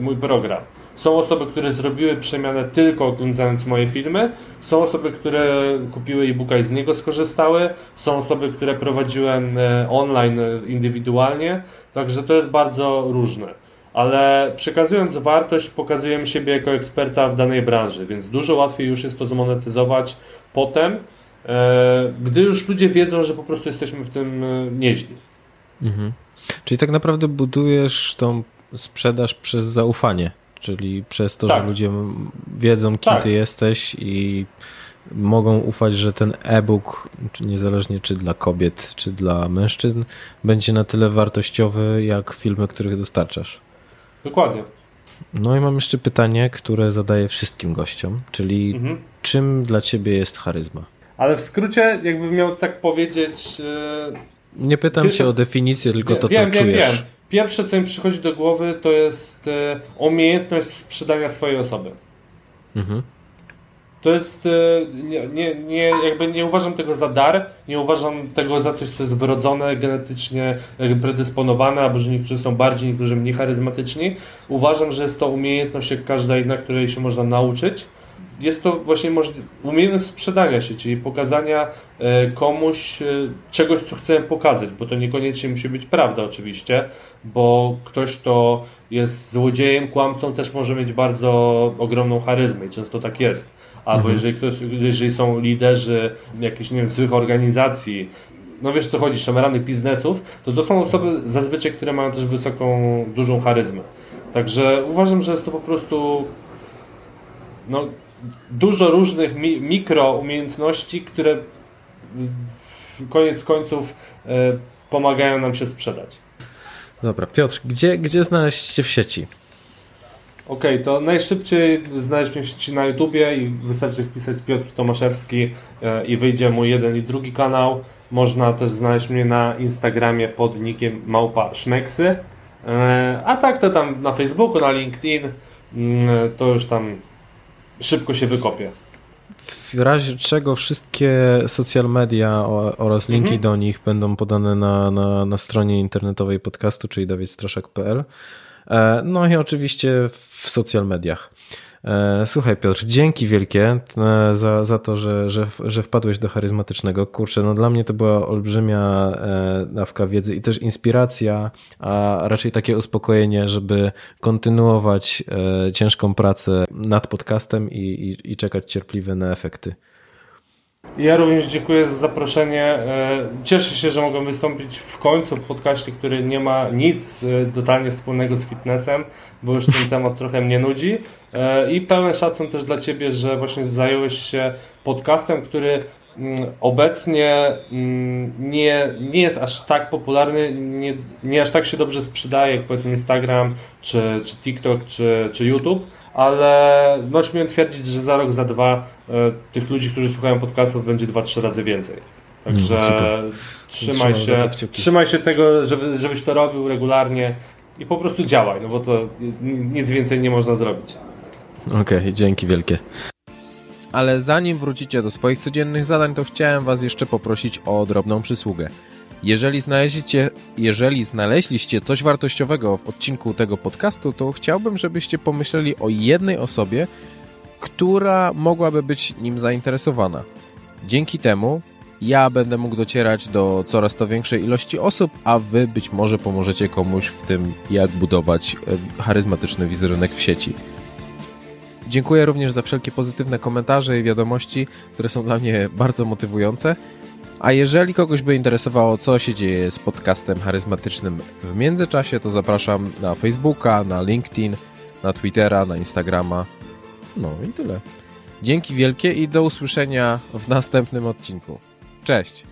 mój program. Są osoby, które zrobiły przemianę tylko oglądając moje filmy, są osoby, które kupiły e-booka i z niego skorzystały, są osoby, które prowadziłem e, online e, indywidualnie, także to jest bardzo różne. Ale przekazując wartość, pokazujemy siebie jako eksperta w danej branży, więc dużo łatwiej już jest to zmonetyzować potem, gdy już ludzie wiedzą, że po prostu jesteśmy w tym e, nieźli. Mhm. Czyli tak naprawdę budujesz tą sprzedaż przez zaufanie, czyli przez to, Tak. że ludzie wiedzą, kim Tak. ty jesteś i mogą ufać, że ten e-book, niezależnie czy dla kobiet, czy dla mężczyzn, będzie na tyle wartościowy, jak filmy, których dostarczasz. Dokładnie. No i mam jeszcze pytanie, które zadaję wszystkim gościom, czyli Mhm. czym dla ciebie jest charyzma? Ale w skrócie, jakbym miał tak powiedzieć, e, Nie pytam Pierwsze- cię o definicję, tylko to, co wiem, czujesz. wiem. Pierwsze, co mi przychodzi do głowy, to jest e, umiejętność sprzedania swojej osoby. Mhm. To jest, e, nie, nie, nie, jakby nie uważam tego za dar, nie uważam tego za coś, co jest wrodzone, genetycznie predysponowane, albo że niektórzy są bardziej, niektórzy mniej charyzmatyczni. Uważam, że jest to umiejętność jak każda inna, której się można nauczyć. Jest to właśnie umiejętność sprzedania się, czyli pokazania e, komuś e, czegoś, co chcemy pokazać, bo to niekoniecznie musi być prawda oczywiście, bo ktoś, kto jest złodziejem, kłamcą też może mieć bardzo ogromną charyzmę i często tak jest. Albo Mhm. jeżeli, ktoś, jeżeli są liderzy jakichś, nie wiem, złych organizacji, no wiesz co chodzi, szemranych biznesów, to to są osoby zazwyczaj, które mają też wysoką, dużą charyzmę. Także uważam, że jest to po prostu no, dużo różnych mi, mikro umiejętności, które w koniec końców e, pomagają nam się sprzedać. Dobra, Piotr, gdzie, gdzie znaleźć cię w sieci? Okej, to najszybciej znaleźć mnie w sieci na YouTubie i wystarczy wpisać Piotr Tomaszewski e, i wyjdzie mój jeden i drugi kanał. Można też znaleźć mnie na Instagramie pod nickiem małpa szmeksy. E, A tak to tam na Facebooku, na LinkedIn mm, to już tam szybko się wykopię. W razie czego wszystkie social media oraz linki Mhm. do nich będą podane na, na, na stronie internetowej podcastu, czyli dawidstraszak.pl. E, No i oczywiście w social mediach. E, Słuchaj Piotr, dzięki wielkie e, za, za to, że, że, że wpadłeś do charyzmatycznego. Kurczę, no dla mnie to była olbrzymia e, dawka wiedzy i też inspiracja, a raczej takie uspokojenie, żeby kontynuować ciężką pracę nad podcastem i, i, i czekać cierpliwie na efekty. Ja również dziękuję za zaproszenie. Cieszę się, że mogłem wystąpić w końcu w podcaście, który nie ma nic totalnie wspólnego z fitnessem, bo już ten temat trochę mnie nudzi. E, I pełen szacun też dla Ciebie, że właśnie zająłeś się podcastem, który mm, obecnie mm, nie, nie jest aż tak popularny, nie, nie aż tak się dobrze sprzedaje jak powiedzmy Instagram, czy, czy TikTok, czy, czy YouTube, ale no śmiem twierdzić, że za rok, za dwa e, tych ludzi, którzy słuchają podcastów będzie dwa, trzy razy więcej. Także super. trzymaj Trzymam się, trzymaj się tego, żeby, żebyś to robił regularnie i po prostu działaj, no bo to ni- nic więcej nie można zrobić. Okej, dzięki wielkie. Ale zanim wrócicie do swoich codziennych zadań, to chciałem Was jeszcze poprosić o drobną przysługę. Jeżeli znaleźliście, jeżeli znaleźliście coś wartościowego w odcinku tego podcastu, to chciałbym, żebyście pomyśleli o jednej osobie, która mogłaby być nim zainteresowana. Dzięki temu ja będę mógł docierać do coraz to większej ilości osób, a Wy być może pomożecie komuś w tym, jak budować e, charyzmatyczny wizerunek w sieci. Dziękuję również za wszelkie pozytywne komentarze i wiadomości, które są dla mnie bardzo motywujące. A jeżeli kogoś by interesowało, co się dzieje z podcastem charyzmatycznym w międzyczasie, to zapraszam na Facebooka, na LinkedIn, na Twittera, na Instagrama. No i tyle. Dzięki wielkie i do usłyszenia w następnym odcinku. Cześć!